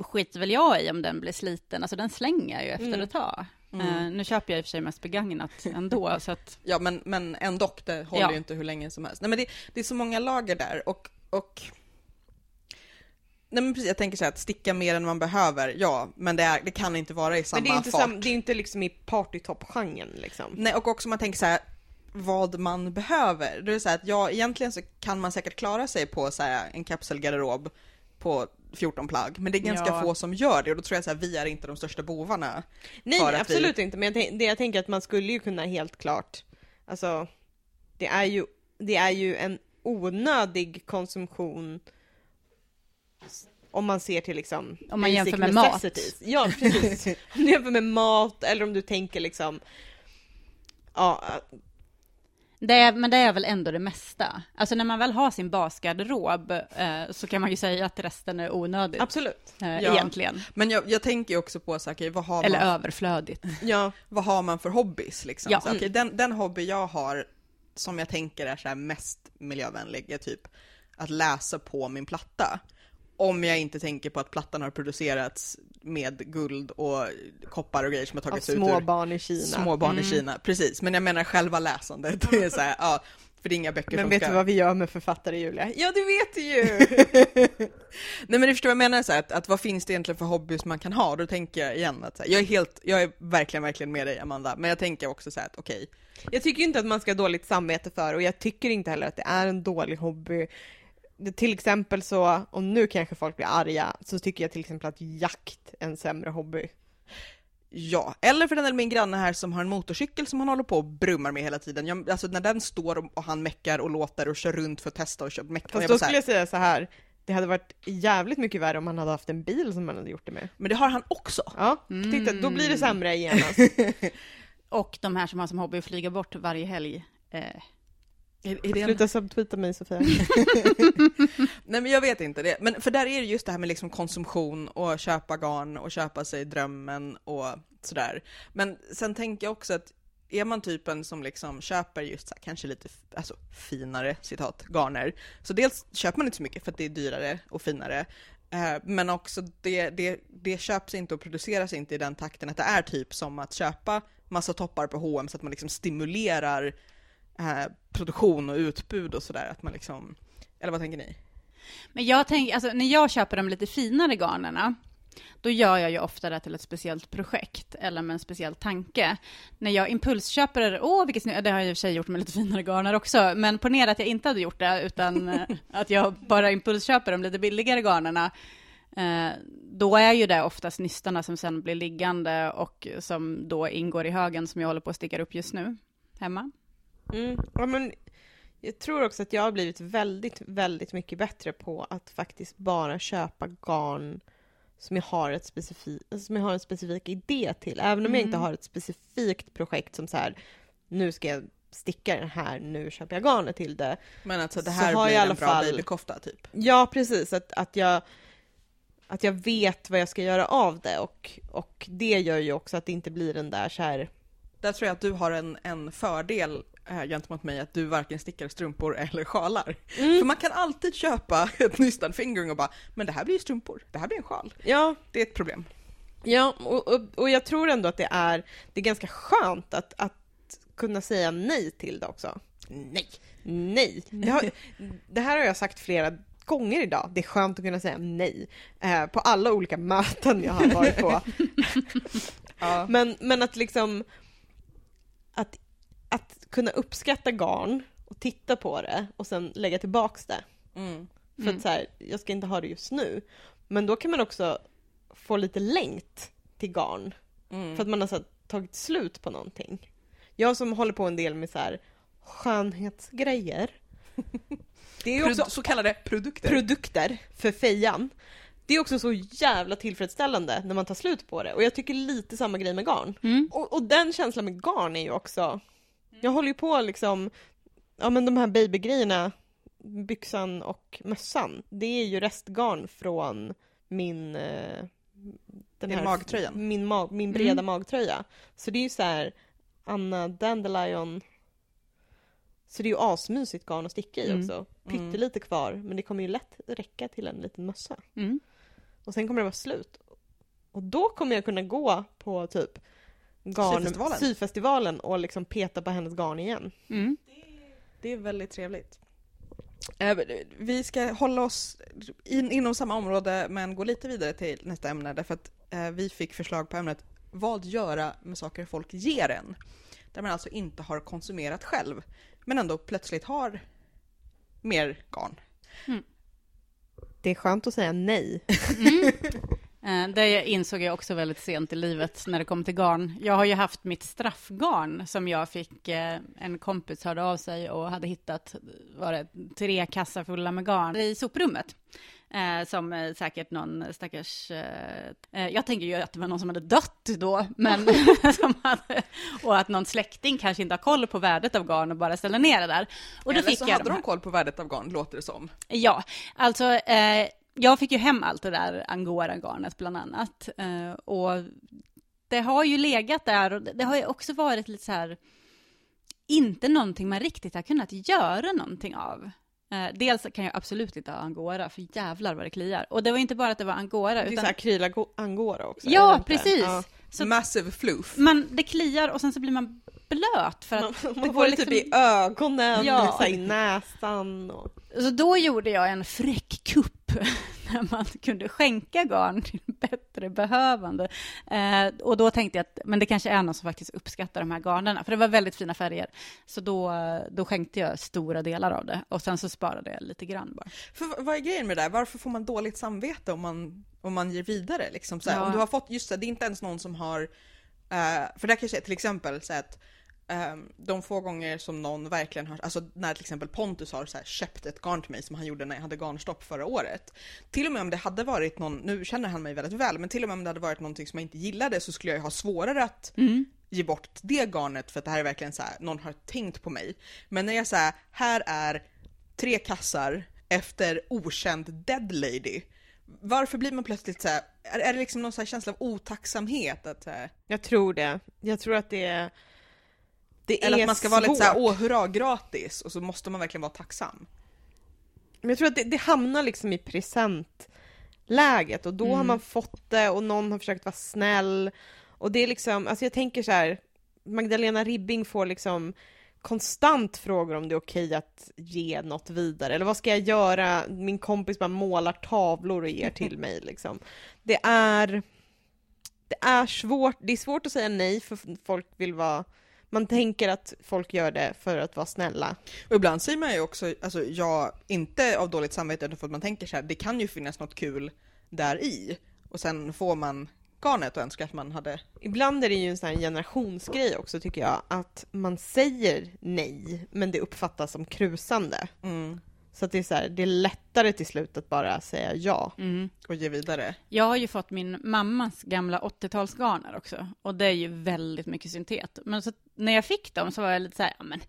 skiter väl jag i om den blir sliten, alltså den slänger jag ju efter Mm. ett tag. Mm. Eh, nu köper jag i och för sig mest begagnat ändå, [laughs] så att Ja men, men ändå, det håller Ja. ju inte hur länge som helst. Nej men det, det är så många lager där och, och Nej men precis, jag tänker så här att sticka mer än man behöver, ja, men det, är, det kan inte vara i samma Men det är inte, fart. sam, det är inte liksom i partytopp-genren liksom. Nej, och också man tänker så här vad man behöver. Det är så här att ja, egentligen så kan man säkert klara sig på så här, en kapselgarderob på 14 plagg, men det är ganska Ja. få som gör det och då tror jag så här, vi är inte de största bovarna. Nej, att absolut inte. Men jag, det jag tänker att man skulle ju kunna helt klart, alltså, det är ju, det är ju en onödig konsumtion om man ser till liksom Om man jämför med mat. necessities. Ja, precis. [laughs] om du jämför med mat eller om du tänker liksom, ja, Det är, men det är väl ändå det mesta. Alltså när man väl har sin basgarderob eh, så kan man ju säga att resten är onödigt. absolut. Eh, Ja. Egentligen. Men jag, jag tänker ju också på okej, vad, har Eller man, överflödigt. Ja, vad har man för hobbys liksom? Ja. Så, okej, den, den hobby jag har som jag tänker är så mest miljövänlig är typ att läsa på min platta. Om jag inte tänker på att plattan har producerats med guld och koppar och grejer som har tagits ut små ur barn i Kina. små barn i Mm. Kina. Precis, men jag menar själva läsandet. Det är så här, ja, för det är inga böcker Men som vet ska... du vad vi gör med författare Julia? Ja, det vet du ju! [laughs] Nej men du förstår vad jag menar, så här, att, att vad finns det egentligen för hobbys man kan ha? Då tänker jag igen att här, jag är helt, jag är verkligen, verkligen med dig Amanda, men jag tänker också så här att okej, Jag tycker inte att man ska ha dåligt samvete för och jag tycker inte heller att det är en dålig hobby till exempel så, och nu kanske folk blir arga, så tycker jag till exempel att jakt är en sämre hobby. Ja, eller för den eller min granne här som har en motorcykel som han håller på och brummar med hela tiden. Jag, alltså när den står och, han meckar och låter och kör runt för att testa och kör meckar. Fast då skulle jag säga så här. det hade varit jävligt mycket värre om han hade haft en bil som han hade gjort det med. Men det har han också. Ja, titta, då blir det sämre genast. [laughs] Och de här som har som hobby att flyga bort varje helg. Eh, Är, är en... Sluta subtweeta mig Sofia. [laughs] Nej men jag vet inte det. Men för där är det just det här med liksom konsumtion och köpa garn och köpa sig drömmen och sådär. Men sen tänker jag också att är man typen som liksom köper just så här, kanske lite alltså, finare citat garner, så dels köper man inte så mycket för att det är dyrare och finare, eh, men också det, det, det köps inte och produceras inte i den takten att det är typ som att köpa massa toppar på H&M så att man liksom stimulerar eh, produktion och utbud och sådär, att man liksom, eller vad tänker ni? Men jag tänker, alltså när jag köper de lite finare garnerna, då gör jag ju ofta det till ett speciellt projekt eller med en speciell tanke. När jag impulsköper, åh vilket snyggt, det har jag i och för sig gjort med lite finare garner också, men ponera att jag inte hade gjort det, utan [laughs] eh, att jag bara impulsköper de lite billigare garnerna, eh, då är ju det oftast nystarna som sen blir liggande och som då ingår i högen som jag håller på att sticka upp just nu, hemma. Mm. Ja, men jag tror också att jag har blivit väldigt, väldigt mycket bättre på att faktiskt bara köpa garn som jag har, ett specifik, som jag har en specifik idé till. Även om jag inte har ett specifikt projekt som så här, nu ska jag sticka den här, nu köper jag garnet till det. Men alltså det här blir en bra fall- babykofta typ. Ja, precis. Att, att, jag, att jag vet vad jag ska göra av det och, och det gör ju också att det inte blir den där så här Där tror jag att du har en, en fördel äh, gentemot mig att du varken stickar strumpor eller sjalar. Mm. För man kan alltid köpa [laughs] ett nystad fingering och bara men det här blir ju strumpor, det här blir en sjal. Ja, Det är ett problem. Ja, och, och, och jag tror ändå att det är, det är ganska skönt att, att kunna säga nej till det också. Nej! Nej! Det, har, det här har jag sagt flera gånger idag. Det är skönt att kunna säga nej eh, på alla olika möten jag har varit på. [laughs] Ja. Men, men att liksom att kunna uppskatta garn och titta på det och sen lägga tillbaks det. Mm. För att så här, jag ska inte ha det just nu. Men då kan man också få lite längt till garn. Mm. För att man har så här, tagit slut på någonting. Jag som håller på en del med så här skönhetsgrejer. [laughs] Det är också så kallade produkter. produkter för fejan. Det är också så jävla tillfredsställande när man tar slut på det. Och jag tycker lite samma grej med garn. Mm. Och, och den känslan med garn är ju också... Jag håller ju på liksom... Ja men de här babygrejerna, byxan och mössan. Det är ju restgarn från min... Eh, den Din magtröja. Min, mag, min breda Mm. magtröja. Så det är ju så här Anna Dandelion. Så det är ju asmysigt garn att sticka i Mm. också. Pyttelite kvar, men det kommer ju lätt räcka till en liten mössa. Mm. Och sen kommer det vara slut. Och då kommer jag kunna gå på typ garn, Syfestivalen. syfestivalen och liksom peta på hennes garn igen. Mm. Det är väldigt trevligt. Eh, Vi ska hålla oss in, inom samma område men gå lite vidare till nästa ämne därför att eh, vi fick förslag på ämnet vad göra med saker folk ger en. Där man alltså inte har konsumerat själv men ändå plötsligt har mer garn. Det är skönt att säga nej. Eh, [laughs] Det insåg jag också väldigt sent i livet när det kom till garn. Jag har ju haft mitt straffgarn som jag fick, eh, en kompis hörde av sig och hade hittat, var det tre kassar fulla med garn i soprummet. Eh, som eh, säkert någon stackars, eh, eh, jag tänker ju att det var någon som hade dött då, men [laughs] [laughs] som hade, och att någon släkting kanske inte har koll på värdet av garn och bara ställer ner det där. Och då Eller så jag hade de koll på värdet av garn, låter det som. Ja, alltså eh, jag fick ju hem allt det där angora-garnet bland annat. Eh, och det har ju legat där och det, det har ju också varit lite så här, inte någonting man riktigt har kunnat göra någonting av. Eh, dels kan jag absolut inte ha angora, för jävlar vad det kliar. Och det var inte bara att det var angora, Det är så utan... här akryl angora också. Ja, det precis. Ja. Så Massive floof. man, det kliar och sen så blir man blöt för att Man, det man går får det liksom- typ i ögonen, Ja. i näsan och... Så då gjorde jag en fräck kupp [laughs] när man kunde skänka garn till bättre behövande. Eh, och då tänkte jag att men det kanske är någon som faktiskt uppskattar de här garnerna, för det var väldigt fina färger. Så då, då skänkte jag stora delar av det och sen så sparade jag lite grann bara. För vad är grejen med det där? Varför får man dåligt samvete om man, om man ger vidare? Liksom, ja. Om du har fått, just det, det är inte ens någon som har, uh, för där kanske till exempel så att Um, de få gånger som någon verkligen har, alltså när till exempel Pontus har så här, köpt ett garn till mig som han gjorde när jag hade garnstopp förra året. Till och med om det hade varit någon, nu känner han mig väldigt väl, men till och med om det hade varit någonting som jag inte gillade så skulle jag ha svårare att mm. ge bort det garnet för att det här är verkligen så här, någon har tänkt på mig. Men när jag säger här är tre kassar efter okänd dead lady. Varför blir man plötsligt så här, är, är det liksom någon så känsla av otacksamhet? Att, här... Jag tror det. Jag tror att det är det Eller att man ska svårt. vara lite såhär, åh hurra, gratis, och så måste man verkligen vara tacksam. Men jag tror att det, det hamnar liksom i presentläget och då mm. har man fått det och någon har försökt vara snäll. Och det är liksom, alltså jag tänker så här, Magdalena Ribbing får liksom konstant frågor om det är okej att ge något vidare, eller vad ska jag göra? Min kompis bara målar tavlor och ger [laughs] till mig liksom. Det är, det är svårt, det är svårt att säga nej för folk vill vara man tänker att folk gör det för att vara snälla. Och ibland säger man ju också, alltså jag, inte av dåligt samvete utan för att man tänker så här, det kan ju finnas något kul där i. Och sen får man garnet och önskar att man hade... Ibland är det ju en sån här generationsgrej också tycker jag, att man säger nej, men det uppfattas som krusande. Mm. Så att det är så här, det är lättare till slut att bara säga ja. Mm. Och ge vidare. Jag har ju fått min mammas gamla 80-talsgarner också. Och det är ju väldigt mycket syntet. Men så när jag fick dem så var jag lite så här, ja men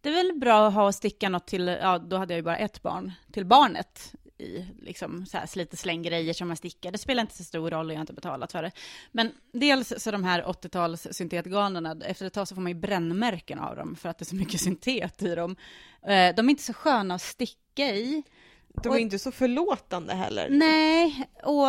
det är väl bra att ha och sticka något till, ja då hade jag ju bara ett barn, till barnet i liksom så här slit släng-grejer som man stickar. Det spelar inte så stor roll och jag har inte betalat för det. Men dels så de här 80-tals syntetgarnerna, efter ett tag så får man ju brännmärken av dem för att det är så mycket [laughs] syntet i dem. Eh, de är inte så sköna att sticka i. De är och, inte så förlåtande heller. Nej, och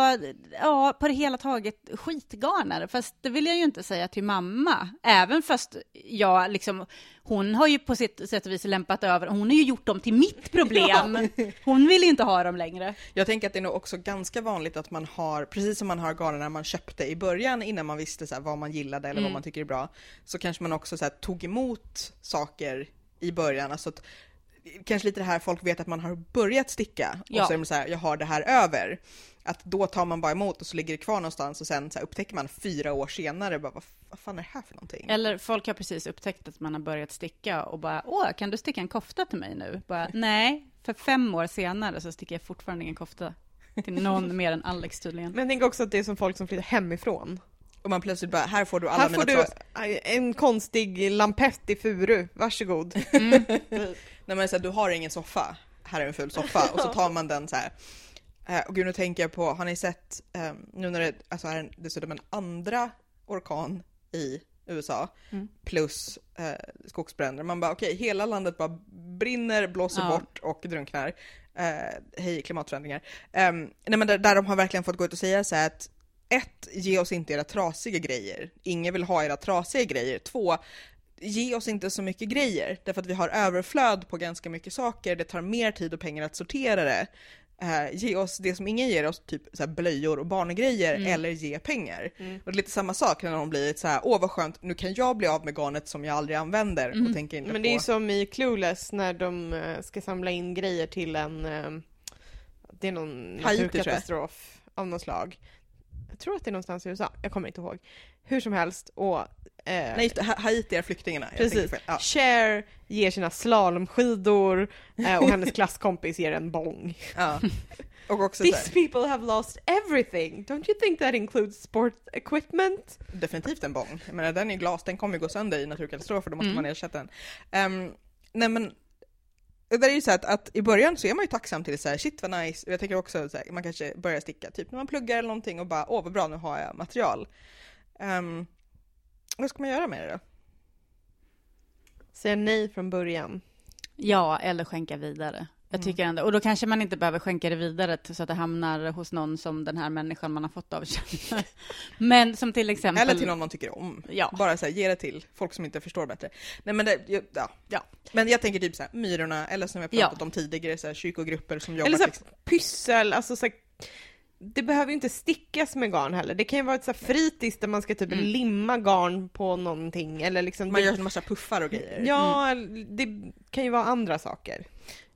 ja, på det hela taget skitgarner. Fast det vill jag ju inte säga till mamma. Även fast jag liksom, hon har ju på sitt sätt och vis lämpat över, hon har ju gjort dem till mitt problem. [laughs] Hon vill inte ha dem längre. Jag tänker att det är nog också ganska vanligt att man har, precis som man har garnerna man köpte i början innan man visste så här, vad man gillade eller mm. vad man tycker är bra, så kanske man också så här, tog emot saker i början. Alltså att kanske lite det här folk vet att man har börjat sticka och ja. så är det så här, jag har det här över. Att då tar man bara emot och så ligger det kvar någonstans och sen så upptäcker man fyra år senare, bara, vad, vad fan är det här för någonting? Eller folk har precis upptäckt att man har börjat sticka och bara, åh, kan du sticka en kofta till mig nu? Bara, [laughs] nej, för fem år senare så sticker jag fortfarande ingen kofta till någon mer än Alex tydligen. Men jag tänker också att det är som folk som flyttar hemifrån. Och man plötsligt bara, här får du alla här mina Här får du en konstig lampett i furu, varsågod. Mm. [laughs] Nej men så här, du har ingen soffa, här är en ful soffa och så tar man den så här. Eh, och gud nu tänker jag på, har ni sett, eh, nu när det alltså är dessutom en andra orkan i USA mm. plus eh, skogsbränder. Man bara okej, okay, hela landet bara brinner, blåser ja. bort och drunknar. Eh, hej klimatförändringar. Eh, nej men där, där, de har verkligen fått gå ut och säga så att ett, ge oss inte era trasiga grejer. Ingen vill ha era trasiga grejer. Två, ge oss inte så mycket grejer, därför att vi har överflöd på ganska mycket saker, det tar mer tid och pengar att sortera det. Uh, ge oss det som ingen ger oss, typ så blöjor och barngrejer, mm. eller ge pengar. Mm. Och det är lite samma sak när någon blir så här, åh vad skönt, nu kan jag bli av med garnet som jag aldrig använder mm. och tänker inte Men det är ju som i Clueless när de uh, ska samla in grejer till en, uh, det är någon naturkatastrof av något slag. Jag tror att det är någonstans i USA, jag kommer inte ihåg. Hur som helst, och Eh, Nej, Haiti är flyktingarna. Precis. Ja. Cher ger sina slalomskidor eh, och [laughs] hennes klasskompis ger en bong. Ja. [laughs] Och också These people have lost everything. Don't you think that includes sport equipment? Definitivt en bong. Jag menar den är glas, den kommer ju gå sönder i naturkatastrofer, då måste mm. man ersätta den. Um, nej men det är ju så att, att, i början så är man ju tacksam till så här, shit vad nice, jag tänker också så här, man kanske börjar sticka, typ när man pluggar eller någonting och bara, åh vad bra, nu har jag material. Um, vad ska man göra med det då? Säga nej från början. Ja, eller skänka vidare. Jag tycker ändå, och då kanske man inte behöver skänka det vidare så att det hamnar hos någon som den här människan man har fått av känner. [laughs] Men som till exempel... Eller till någon man tycker om. Ja. Bara så här, ge det till folk som inte förstår bättre. Nej men det, ja. Ja. Men jag tänker typ så här, Myrorna, eller som vi har Ja. pratat om tidigare, så här, kyrkogrupper som jobbar Eller så här, liksom. pyssel, alltså så här, det behöver ju inte stickas med garn heller. Det kan ju vara ett så här fritids där man ska typ Mm. limma garn på någonting eller liksom... Man det, gör en massa puffar och grejer. Ja, det kan ju vara andra saker.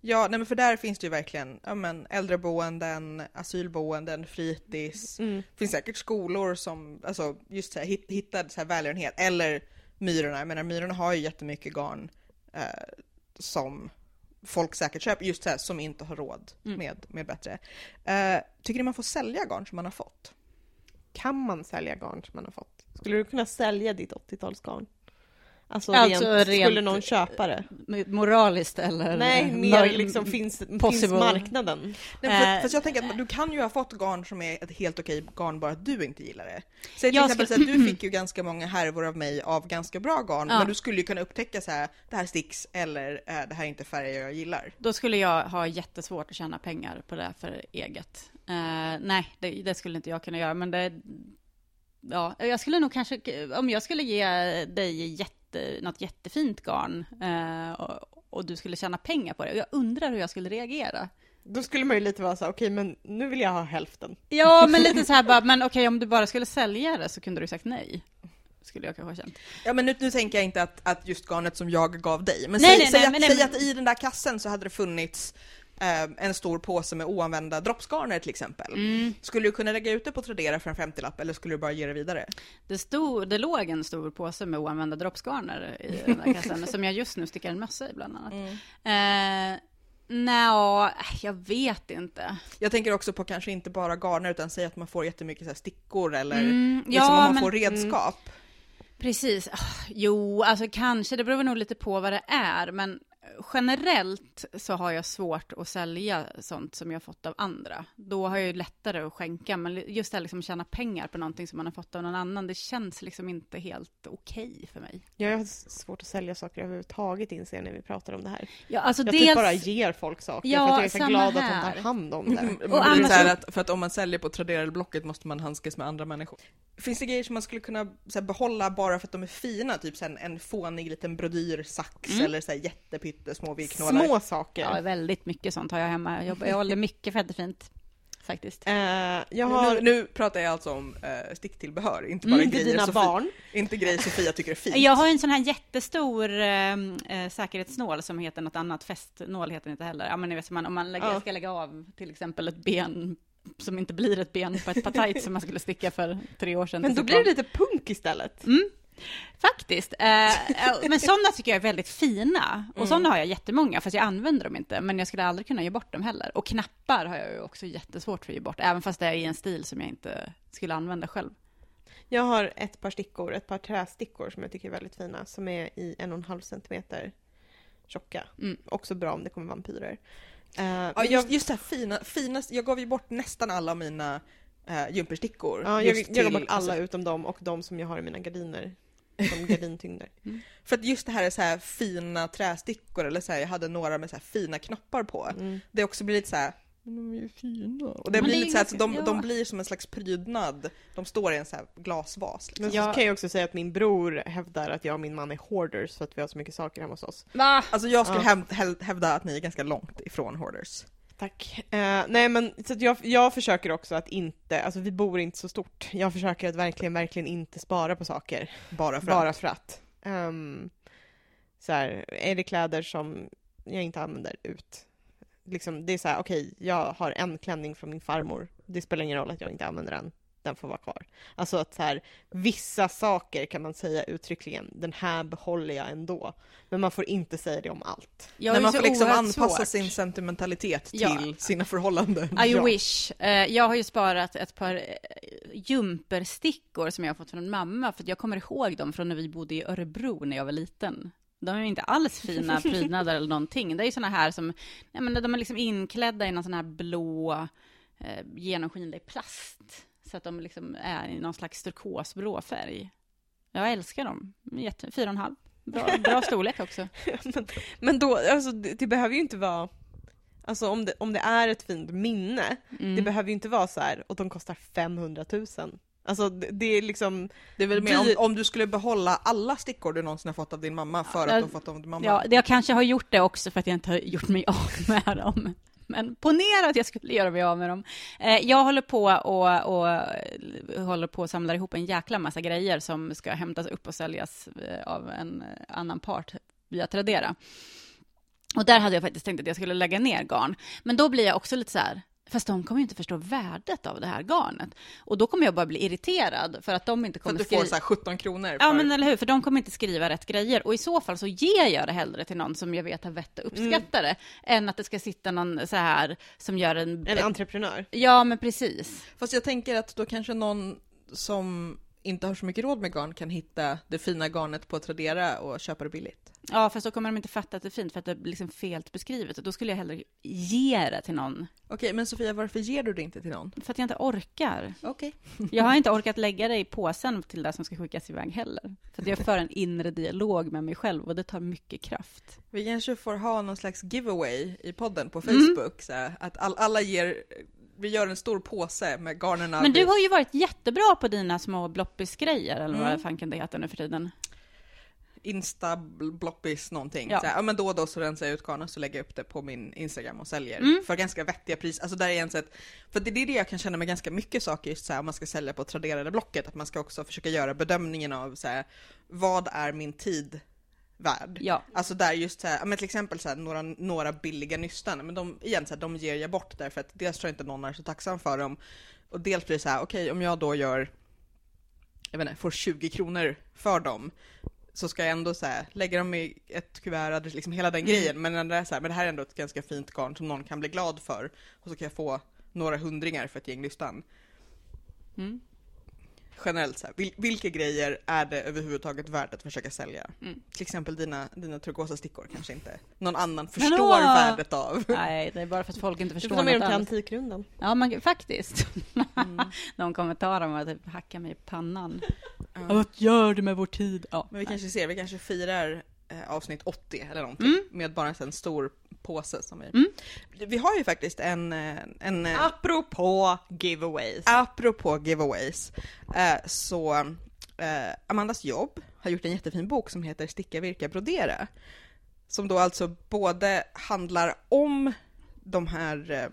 Ja, nej men för där finns det ju verkligen ja, men, äldreboenden, asylboenden, fritids. Mm. Det finns säkert skolor som alltså, just så här, hit, hittar så här välgörenhet. Eller Myrorna, jag menar Myrorna har ju jättemycket garn eh, som folk säkert köper, just så här, som inte har råd Mm. med, med bättre. Eh, tycker ni man får sälja garn som man har fått? Kan man sälja garn som man har fått? Skulle du kunna sälja ditt 80-talsgarn? Alltså, Alltså, rent, rent- skulle någon köpa det? Moraliskt eller? Nej, mer liksom finns, finns marknaden. Nej, för, Eh. fast jag tänker att du kan ju ha fått garn som är ett helt okej garn, bara att du inte gillar det. Säg till Jag exempel skulle- så att du [clears throat] fick ju ganska många härvor av mig av ganska bra garn, Ja. men du skulle ju kunna upptäcka så här, det här sticks eller eh, det här är inte färger jag gillar. Då skulle jag ha jättesvårt att tjäna pengar på det för eget. Eh, nej, det, det skulle inte jag kunna göra, men det... Ja, jag skulle nog kanske, om jag skulle ge dig jätte, något jättefint garn eh, och, och du skulle tjäna pengar på det, jag undrar hur jag skulle reagera. Då skulle man ju lite vara så okej men nu vill jag ha hälften. Ja, men lite så här bara, [laughs] men okej, om du bara skulle sälja det så kunde du sagt nej. Skulle jag kanske ha känt. Ja men nu, nu tänker jag inte att, att just garnet som jag gav dig, men Nej, säg, nej, säg, nej, att, men nej, säg men- att i den där kassen så hade det funnits eh, en stor påse med oanvända droppsgarner till exempel. Mm. Skulle du kunna lägga ut det på Tradera för en 50-lapp eller skulle du bara ge det vidare? Det, stod, det låg en stor påse med oanvända droppsgarner i den här [laughs] kassen, som jag just nu stickar en mössa i bland annat. Mm. Eh, Nja, jag vet inte. Jag tänker också på kanske inte bara garner utan säg att man får jättemycket så stickor eller Mm, liksom om ja, man men, får redskap. precis. Ah, Jo, alltså kanske, det beror nog lite på vad det är, men generellt så har jag svårt att sälja sånt som jag fått av andra. Då har jag ju lättare att skänka, men just det här liksom tjäna pengar på någonting som man har fått av någon annan, det känns liksom inte helt okej för mig. Jag har svårt att sälja saker överhuvudtaget inser jag när vi pratar om det här. Ja, alltså Jag dels... typ bara ger folk saker Ja, för att jag är så glad att de här. tar hand om det. [laughs] Och annars så här så- att, för att om man säljer på Tradera eller Blocket måste man handskas med andra människor. Finns det grejer som man skulle kunna så här, behålla bara för att de är fina? Typ så här, en fånig liten brodyrsax Mm. eller så här, jättepyttesmå virknålar. Små saker. Ja, väldigt mycket sånt har jag hemma. Jag, jag håller mycket fint faktiskt. Eh, jag har... Nu, nu pratar jag alltså om uh, sticktillbehör, inte bara inte grejer, dina Sofia, barn. inte grejer Sofia tycker är fint. Jag har en sån här jättestor eh, eh, säkerhetsnål som heter något annat, fästnål heter den inte heller. Ja, men ni vet, man, om man lägger, Ja. ska lägga av till exempel ett ben som inte blir ett ben på ett par tights som man skulle sticka för tre år sedan. Men då blir det lite punk istället. Mm, faktiskt. Eh, eh, men sådana tycker jag är väldigt fina. Och Mm. sådana har jag jättemånga, fast jag använder dem inte. Men jag skulle aldrig kunna ge bort dem heller. Och knappar har jag ju också jättesvårt för att ge bort, även fast det är i en stil som jag inte skulle använda själv. Jag har ett par stickor, ett par trästickor som jag tycker är väldigt fina, som är i en och en halv centimeter tjocka. Mm. Också bra om det kommer vampyrer. Eh, Ja, just, just det här fina, fina, jag gav ju bort nästan alla mina uh, jumperstickor. Ja, jag, jag gav bort alla alltså, utom dem och de som jag har i mina gardiner. Som gardintyngder. [laughs] För att just det här är så här fina trästickor, eller så här, jag hade några med så här fina knoppar på. Mm. Det också blir lite så här. "Men de är ju fina. Och det Men blir det lite så här att de, ja. de blir som en slags prydnad. De står i en så här glasvas. Liksom. Men så Ja. kan jag också säga att min bror hävdar att jag och min man är hoarders för att vi har så mycket saker hemma hos oss. Va? Alltså jag skulle Ja. häv, häv, hävda att ni är ganska långt ifrån hoarders. Tack. Eh, nej men så jag, jag försöker också att inte, alltså vi bor inte så stort. Jag försöker att verkligen, verkligen inte spara på saker. Bara för bara att. för att. Um, så här, är det kläder som jag inte använder ut? Liksom, det är så här, okej, jag har en klänning från min farmor. Det spelar ingen roll att jag inte använder den. Den får vara kvar. Alltså att så här, vissa saker kan man säga uttryckligen, den här behåller jag ändå. Men man får inte säga det om allt. Jag När är man får liksom anpassa svårt. sin sentimentalitet Ja. till sina förhållanden. I Ja. wish. Eh, jag har ju sparat ett par eh, jumperstickor som jag har fått från mamma, för jag kommer ihåg dem från när vi bodde i Örebro när jag var liten. De är inte alls fina [laughs] prydnader eller någonting. Det är ju såna här som, nej men de är liksom inklädda i någon sån här blå eh, genomskinlig plast. Så att de liksom är i någon slags turkosblå färg. Jag älskar dem. Jätte, fyra och en halv. Bra, bra [laughs] storlek också. men, men då, alltså det, det behöver ju inte vara Alltså om det, om det är ett fint minne, Mm. det behöver ju inte vara så här och de kostar 500 000. Alltså det, det är liksom, Det är väl mer om, om du skulle behålla alla stickor du någonsin har fått av din mamma för att du har fått dem av din mamma. Ja, jag kanske har gjort det också för att jag inte har gjort mig av med dem. Men ponera att jag skulle göra mig av med dem. Eh, jag håller på och, och eh, håller på och samlar ihop en jäkla massa grejer som ska hämtas upp och säljas eh, av en eh, annan part via Tradera. Och där hade jag faktiskt tänkt att jag skulle lägga ner garn. Men då blir jag också lite så här, fast de kommer ju inte förstå värdet av det här garnet. Och då kommer jag bara bli irriterad för att de inte för kommer att du skriva... får så här 17 kronor för... Ja, men eller hur? För de kommer inte skriva rätt grejer. Och i så fall så ger jag det hellre till någon som jag vet har vett och uppskattar det, än att det ska sitta någon så här som gör en... en entreprenör. Ja, men precis. Fast jag tänker att då kanske någon som inte har så mycket råd med garn kan hitta det fina garnet på Tradera och köpa det billigt. Ja, fast då kommer de inte fatta att det är fint, för att det är liksom fel beskrivet. Då skulle jag hellre ge det till någon, Okej, men Sofia, varför ger du det inte till någon? för att jag inte orkar. Okej. [laughs] Jag har inte orkat lägga det i påsen till det som ska skickas iväg heller. För att jag för en inre dialog med mig själv och det tar mycket kraft. Vi kanske får ha någon slags giveaway i podden på Mm. Facebook, så här, att all, alla ger, vi gör en stor påse med garnerna. Men du har ju varit jättebra på dina små bloppis-grejer, eller vad Mm. fan kan det heta nu för tiden? Insta, bloppis, någonting. Ja. Här, ja men då och då så rensar jag ut garnen så lägger jag upp det på min Instagram och säljer Mm. för ganska vettiga pris. Alltså där är en sätt, för det är det jag kan känna med ganska mycket saker just så här, om man ska sälja på traderade blocket, att man ska också försöka göra bedömningen av så här, vad är min tid värd? Ja. Alltså där just så här, men till exempel så här, några, några billiga nystan, men de, igen, så här, de ger jag bort därför att dels tror jag inte någon är så tacksam för dem och dels blir det så här, okej om jag då gör, jag vet inte, får 20 kronor för dem så ska jag ändå så här, lägga dem i ett kuvert, liksom hela den grejen, men, det är så här, men det här är ändå ett ganska fint garn som någon kan bli glad för och så kan jag få några hundringar för ett gäng nystan. Mm. Generellt så här, vil, vilka grejer är det överhuvudtaget värt att försöka sälja? Mm. Till exempel dina, dina turkosa stickor kanske inte någon annan förstår värdet av. Nej, det är bara för att folk inte Du förstår får ta med dem till. Antikrundan. Ja, men faktiskt. Mm. [laughs] De kommentarer om att typ hacka mig i pannan. Ja. Vad gör du med vår tid? Ja. Men vi kanske ser, vi kanske firar eh, avsnitt 80 eller någonting Mm. med bara en stor påse som vi... Mm. Vi har ju faktiskt en, eh, en eh, Apropå giveaways. Apropå giveaways, eh, så eh, Amandas jobb har gjort en jättefin bok som heter Sticka, virka, brodera. Som då alltså både handlar om de här eh,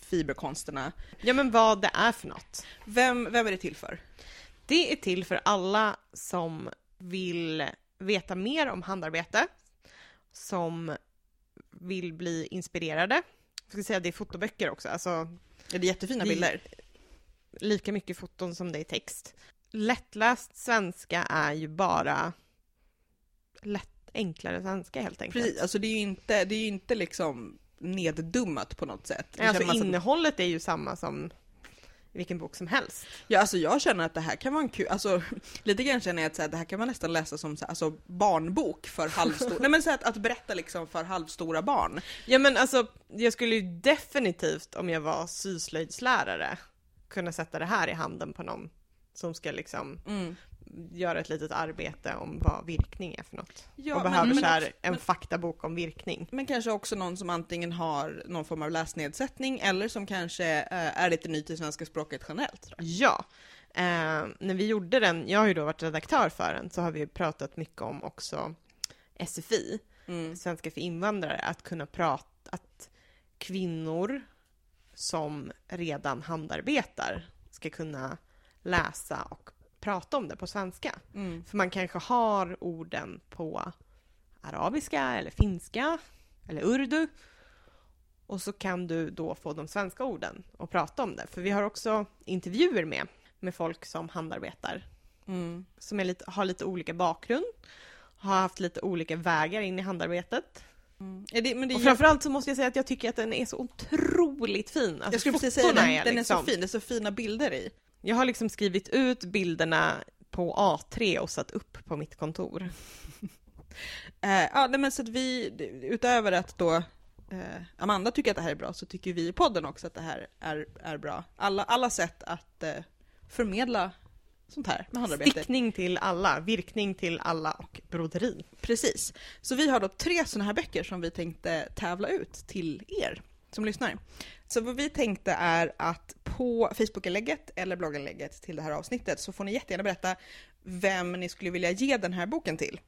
fiberkonsterna. Ja men vad det är för något. Vem, vem är det till för? Det är till för alla som vill veta mer om handarbete, som vill bli inspirerade. Jag ska säga att det är fotoböcker också, alltså Ja, det är jättefina Det- bilder. lika mycket foton som det är text. Lättläst svenska är ju bara lätt, enklare svenska helt enkelt. Precis, alltså det är ju inte, det är inte liksom neddummat på något sätt. Det Alltså innehållet är ju samma som vilken bok som helst. Ja, alltså jag känner att det här kan vara en kul, alltså [laughs] lite grann känner jag att så här, det här kan man nästan läsa som så här, alltså, barnbok för halvstora, [laughs] nej men så här, att, att berätta liksom för halvstora barn. Ja men alltså, jag skulle ju definitivt om jag var syslöjdslärare kunna sätta det här i handen på någon som ska liksom göra ett litet arbete om vad virkning är för något. Ja, och men- behöver men så här också- en men- faktabok om virkning. Men kanske också någon som antingen har någon form av läsnedsättning eller som kanske eh, är lite ny till svenska språket generellt. Ja. Eh, när vi gjorde den, jag har ju då varit redaktör för den, så har vi pratat mycket om också SFI, Mm. svenska för invandrare, att kunna prata, att kvinnor som redan handarbetar ska kunna läsa och prata om det på svenska. Mm. För man kanske har orden på arabiska eller finska eller urdu. Och så kan du då få de svenska orden och prata om det. För vi har också intervjuer med, med folk som handarbetar. Mm. Som är lite, har lite olika bakgrund, har haft lite olika vägar in i handarbetet. Mm. Ja, det, men det Och framförallt så måste jag säga att jag tycker att den är så otroligt fin. Alltså jag skulle precis säga det, är den är så liksom- fin, det är så fina bilder i. Jag har liksom skrivit ut bilderna på A3 och satt upp på mitt kontor. [laughs] Eh, ja, men så att vi, utöver att då eh, Amanda tycker att det här är bra, så tycker vi i podden också att det här är, är bra. Alla, alla sätt att eh, förmedla sånt här med handarbete. Stickning till alla, virkning till alla och broderi. Precis. Så vi har då tre sådana här böcker som vi tänkte tävla ut till er. som lyssnar. Så vad vi tänkte är att på Facebookinlägget eller blogginlägget till det här avsnittet så får ni jättegärna berätta vem ni skulle vilja ge den här boken till.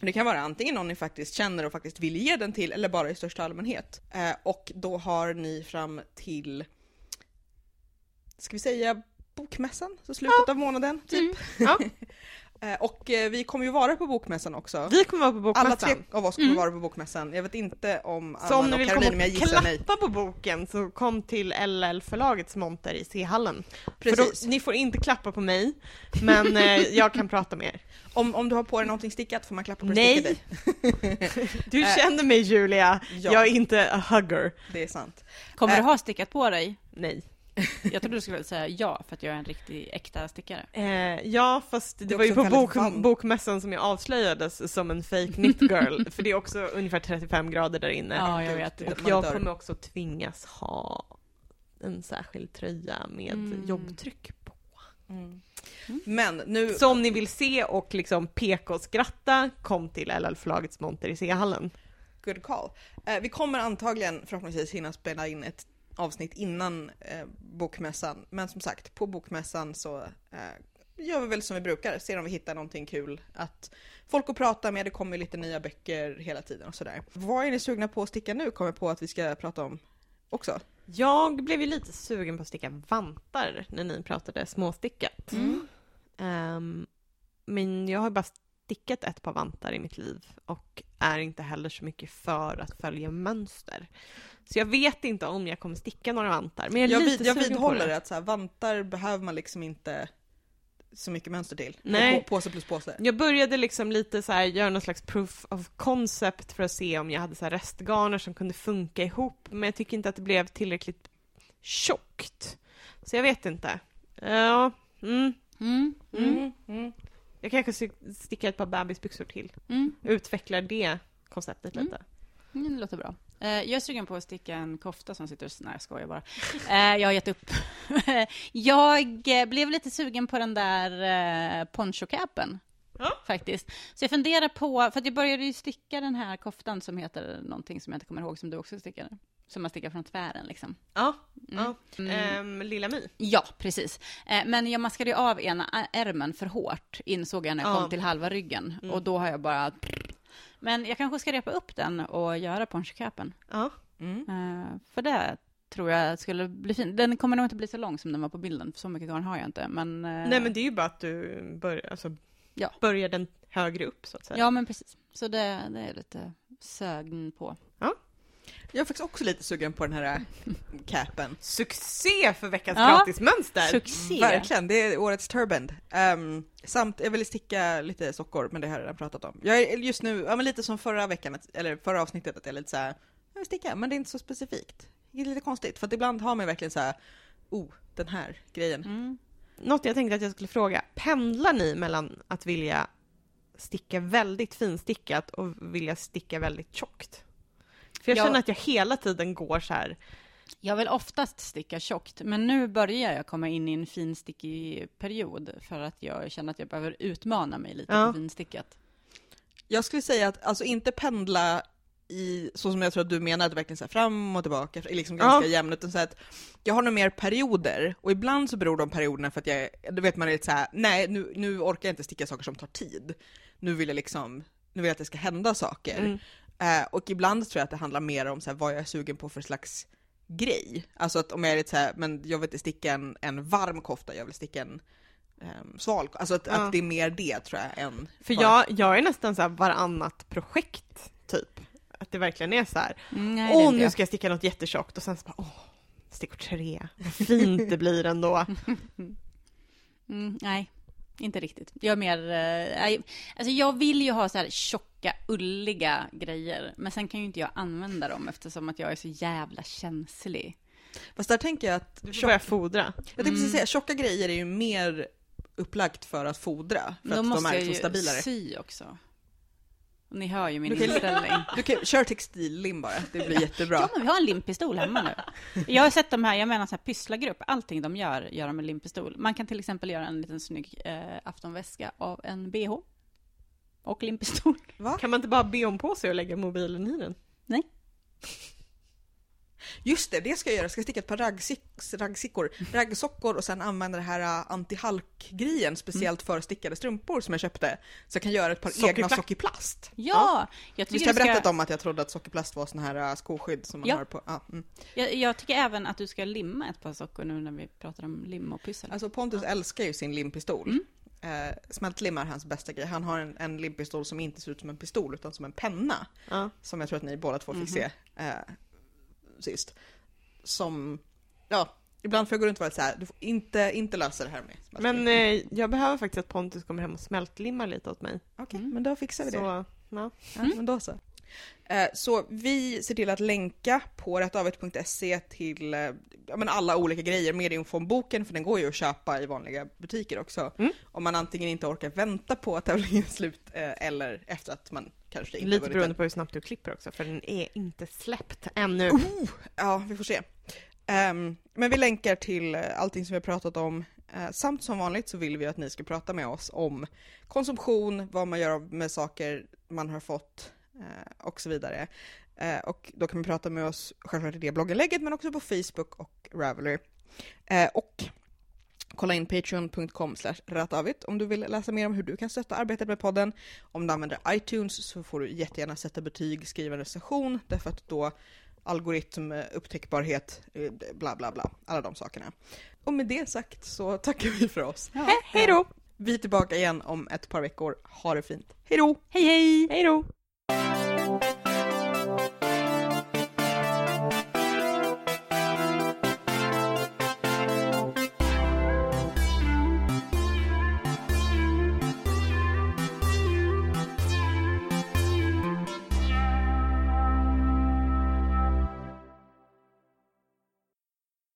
Det kan vara antingen någon ni faktiskt känner och faktiskt vill ge den till eller bara i största allmänhet. Eh, och då har ni fram till, ska vi säga bokmässan, så slutet av månaden typ. Ja. [laughs] Eh, och eh, vi kommer ju vara på bokmässan också. Vi kommer vara på Alla bokmässan. tre av oss kommer Mm. vara på bokmässan. Jag vet inte om Så om Anna ni och Caroline, komma men jag och gissar nej. klappa på boken så kom till LL förlagets monter i C-hallen. För Precis. då, ni får inte klappa på mig, men eh, jag kan prata med er. Om, om du har på dig någonting stickat får man klappa på Nej. det stickat [laughs] Du känner mig Julia, Ja. jag är inte a hugger. Det är sant. Kommer Äh. du ha stickat på dig? Nej. [laughs] Jag trodde du skulle säga ja, för att jag är en riktig äkta stickare. Eh, ja, fast det, Det var ju på bok, bokmässan som jag avslöjades som en fake knit girl, [laughs] för det är också ungefär 35 grader där inne. Ja, jag vet. det- Och jag kommer också tvingas ha en särskild tröja med Mm. jobbtryck på. Mm. Men nu, Så om ni vill se och liksom peka och skratta, kom till LL Förlagets monter i C-hallen. good call. Eh, vi kommer antagligen förhoppningsvis hinna spela in ett avsnitt innan eh, bokmässan. Men som sagt, på bokmässan så eh, gör vi väl som vi brukar, ser om vi hittar någonting kul att folk att prata med. Det kommer lite nya böcker hela tiden och sådär. Vad är ni sugna på att sticka nu? Kommer jag på att vi ska prata om också. Jag blev ju lite sugen på att sticka vantar när ni pratade småstickat. Mm. Ehm, men jag har bara stickat ett par vantar i mitt liv och är inte heller så mycket för att följa mönster. Så jag vet inte om jag kommer sticka några vantar, men jag är Jag, lite vid, jag vidhåller det. att så här, vantar behöver man liksom inte så mycket mönster till. Nej. På, påse plus påse. Jag började liksom lite så här göra någon slags proof of concept för att se om jag hade så här restgarner som kunde funka ihop, men jag tycker inte att det blev tillräckligt tjockt. Så jag vet inte. Ja, mm, Mm. mm. Jag kanske sticka ett par bebisbyxor till. Mm. Utvecklar det konceptet Mm. lite. Mm, det låter bra. Eh, jag är sugen på att sticka en kofta som sitter. Nej, jag skojar bara. [laughs] Eh, jag har gett upp. [laughs] jag eh, blev lite sugen på den där ponchocapen. Ja. Faktiskt. Så jag funderar på, för jag började ju sticka den här koftan som heter någonting som jag inte kommer ihåg, som du också stickade. Som man stickar från tvären liksom. Ja, Mm. ja. Mm. Ehm, Lilla My. Ja, precis. Eh, Men jag maskade ju av ena ärmen för hårt, insåg jag när jag Ja. kom till halva ryggen. Mm. Och då har jag bara... Men jag kanske ska repa upp den och göra ponchocapen. Ja. Mm. Eh, för det tror jag skulle bli fint. Den kommer nog inte bli så lång som den var på bilden, för så mycket garn har jag inte. Men, eh, Nej men det är ju bara att du börjar, alltså, Ja. börjar den högre upp så att säga. Ja, men precis. Så det, det är lite sögn på. Jag är faktiskt också lite sugen på den här äh, capen. Succé för veckans Ja. gratismönster! Succé! Verkligen, det är årets turband. Um, samt, jag vill sticka lite sockor, men det har jag redan pratat om. Jag är just nu, ja men lite som förra veckan, eller förra avsnittet, att jag är lite såhär, jag vill sticka, men det är inte så specifikt. Det är lite konstigt, för att ibland har man verkligen såhär, oh, den här grejen. Mm. Något jag tänkte att jag skulle fråga, pendlar ni mellan att vilja sticka väldigt finstickat och vilja sticka väldigt tjockt? För jag Ja. känner att jag hela tiden går så här. Jag vill oftast sticka tjockt, men nu börjar jag komma in i en finstickig period för att jag känner att jag behöver utmana mig lite Ja. på finstickat. Jag skulle säga att, alltså inte pendla i, så som jag tror att du menar, att verkligen så fram och tillbaka, liksom ganska Ja. jämnt, utan så att jag har nog mer perioder, och ibland så beror de perioderna för att jag, då vet man är lite så här, nej nu, nu orkar jag inte sticka saker som tar tid. Nu vill jag liksom, nu vill jag att det ska hända saker. Mm. Eh, och ibland tror jag att det handlar mer om så här, vad jag är sugen på för slags grej. Alltså att om jag är lite så här, men jag vill inte sticka en, en varm kofta, jag vill sticka en um, sval, alltså att, Ja. att det är mer det tror jag än För bara- jag, jag är nästan så här varannat projekt, typ. Att det verkligen är så här. Mm, nej, Åh, nu ska jag sticka något jättetjockt och sen så bara, åh, stickor tre, vad fint det blir ändå. [laughs] Mm, nej, inte riktigt. Jag är mer... eh, alltså jag vill ju ha så här tjocka, ulliga grejer, men sen kan ju inte jag använda dem eftersom att jag är så jävla känslig. Fast där tänker jag att Du får börja fodra. jag tänkte precis säga, tjocka grejer är ju mer upplagt för att fodra, för då att måste de är jag liksom ju stabilare. sy också. Och ni hör ju min Du kan- inställning. [laughs] Du kan, kör textillim bara, det blir jättebra. Ja, men vi har en limpistol hemma nu. Jag har sett de här, jag menar så här pysslargrupp, allting de gör, gör de med limpistol. Man kan till exempel göra en liten snygg eh, aftonväska av en bh. Och limpistol. Va? Kan man inte bara be om på sig och lägga mobilen i den? Just det, det ska jag göra. Jag ska sticka ett par raggsick- raggsickor, raggsockor och sen använda det här uh, anti-halk-grejen speciellt för stickade strumpor som jag köpte. Så jag kan göra ett par egna Sockerplast. sockerplast. Ja, jag Visst har jag berättat ska, om att jag trodde att sockerplast var sån här uh, skoskydd som man Ja. har på... Ja, mm. jag, jag tycker även att du ska limma ett par sockor nu när vi pratar om lim och pyssel. Alltså Pontus älskar ju sin limpistol. Eh, smältlim är hans bästa grej. Han har en, en limpistol som inte ser ut som en pistol utan som en penna. Ja. Som jag tror att ni båda två fick Mhm. se eh, sist. Som, ja, ibland får jag gå runt och vara så här, du får inte, inte lösa det här med smältlim. Men eh, jag behöver faktiskt att Pontus kommer hem och smältlimmar lite åt mig. Okej, Mm. men då fixar vi det. Så, ja. Ja, men då så. Eh, Så vi ser till att länka på rättavet.se till eh, alla olika grejer, mer info om boken, för den går ju att köpa i vanliga butiker också. Mm. Om man antingen inte orkar vänta på att tävlingen är slut eh, eller efter att man kanske inte Lite beroende på hur snabbt du klipper också, för den är inte släppt ännu. Oh, ja, vi får se. Ehm, men vi länkar till eh, allting som vi har pratat om. Eh, samt som vanligt så vill vi att ni ska prata med oss om konsumtion, vad man gör med saker man har fått eh, och så vidare. Eh, och då kan man prata med oss självklart i det blogginlägget men också på Facebook och Ravelry. Och kolla in patreon.com ratavit om du vill läsa mer om hur du kan stötta arbetet med podden. Om du använder iTunes så får du jättegärna sätta betyg, skriva en recension därför att då algoritm, eh, upptäckbarhet, eh, bla bla bla, alla de sakerna. Och med det sagt så tackar vi för oss. Ja. Hej då! Vi är tillbaka igen om ett par veckor. Ha det fint. Hej då! Hej hej! Hej då!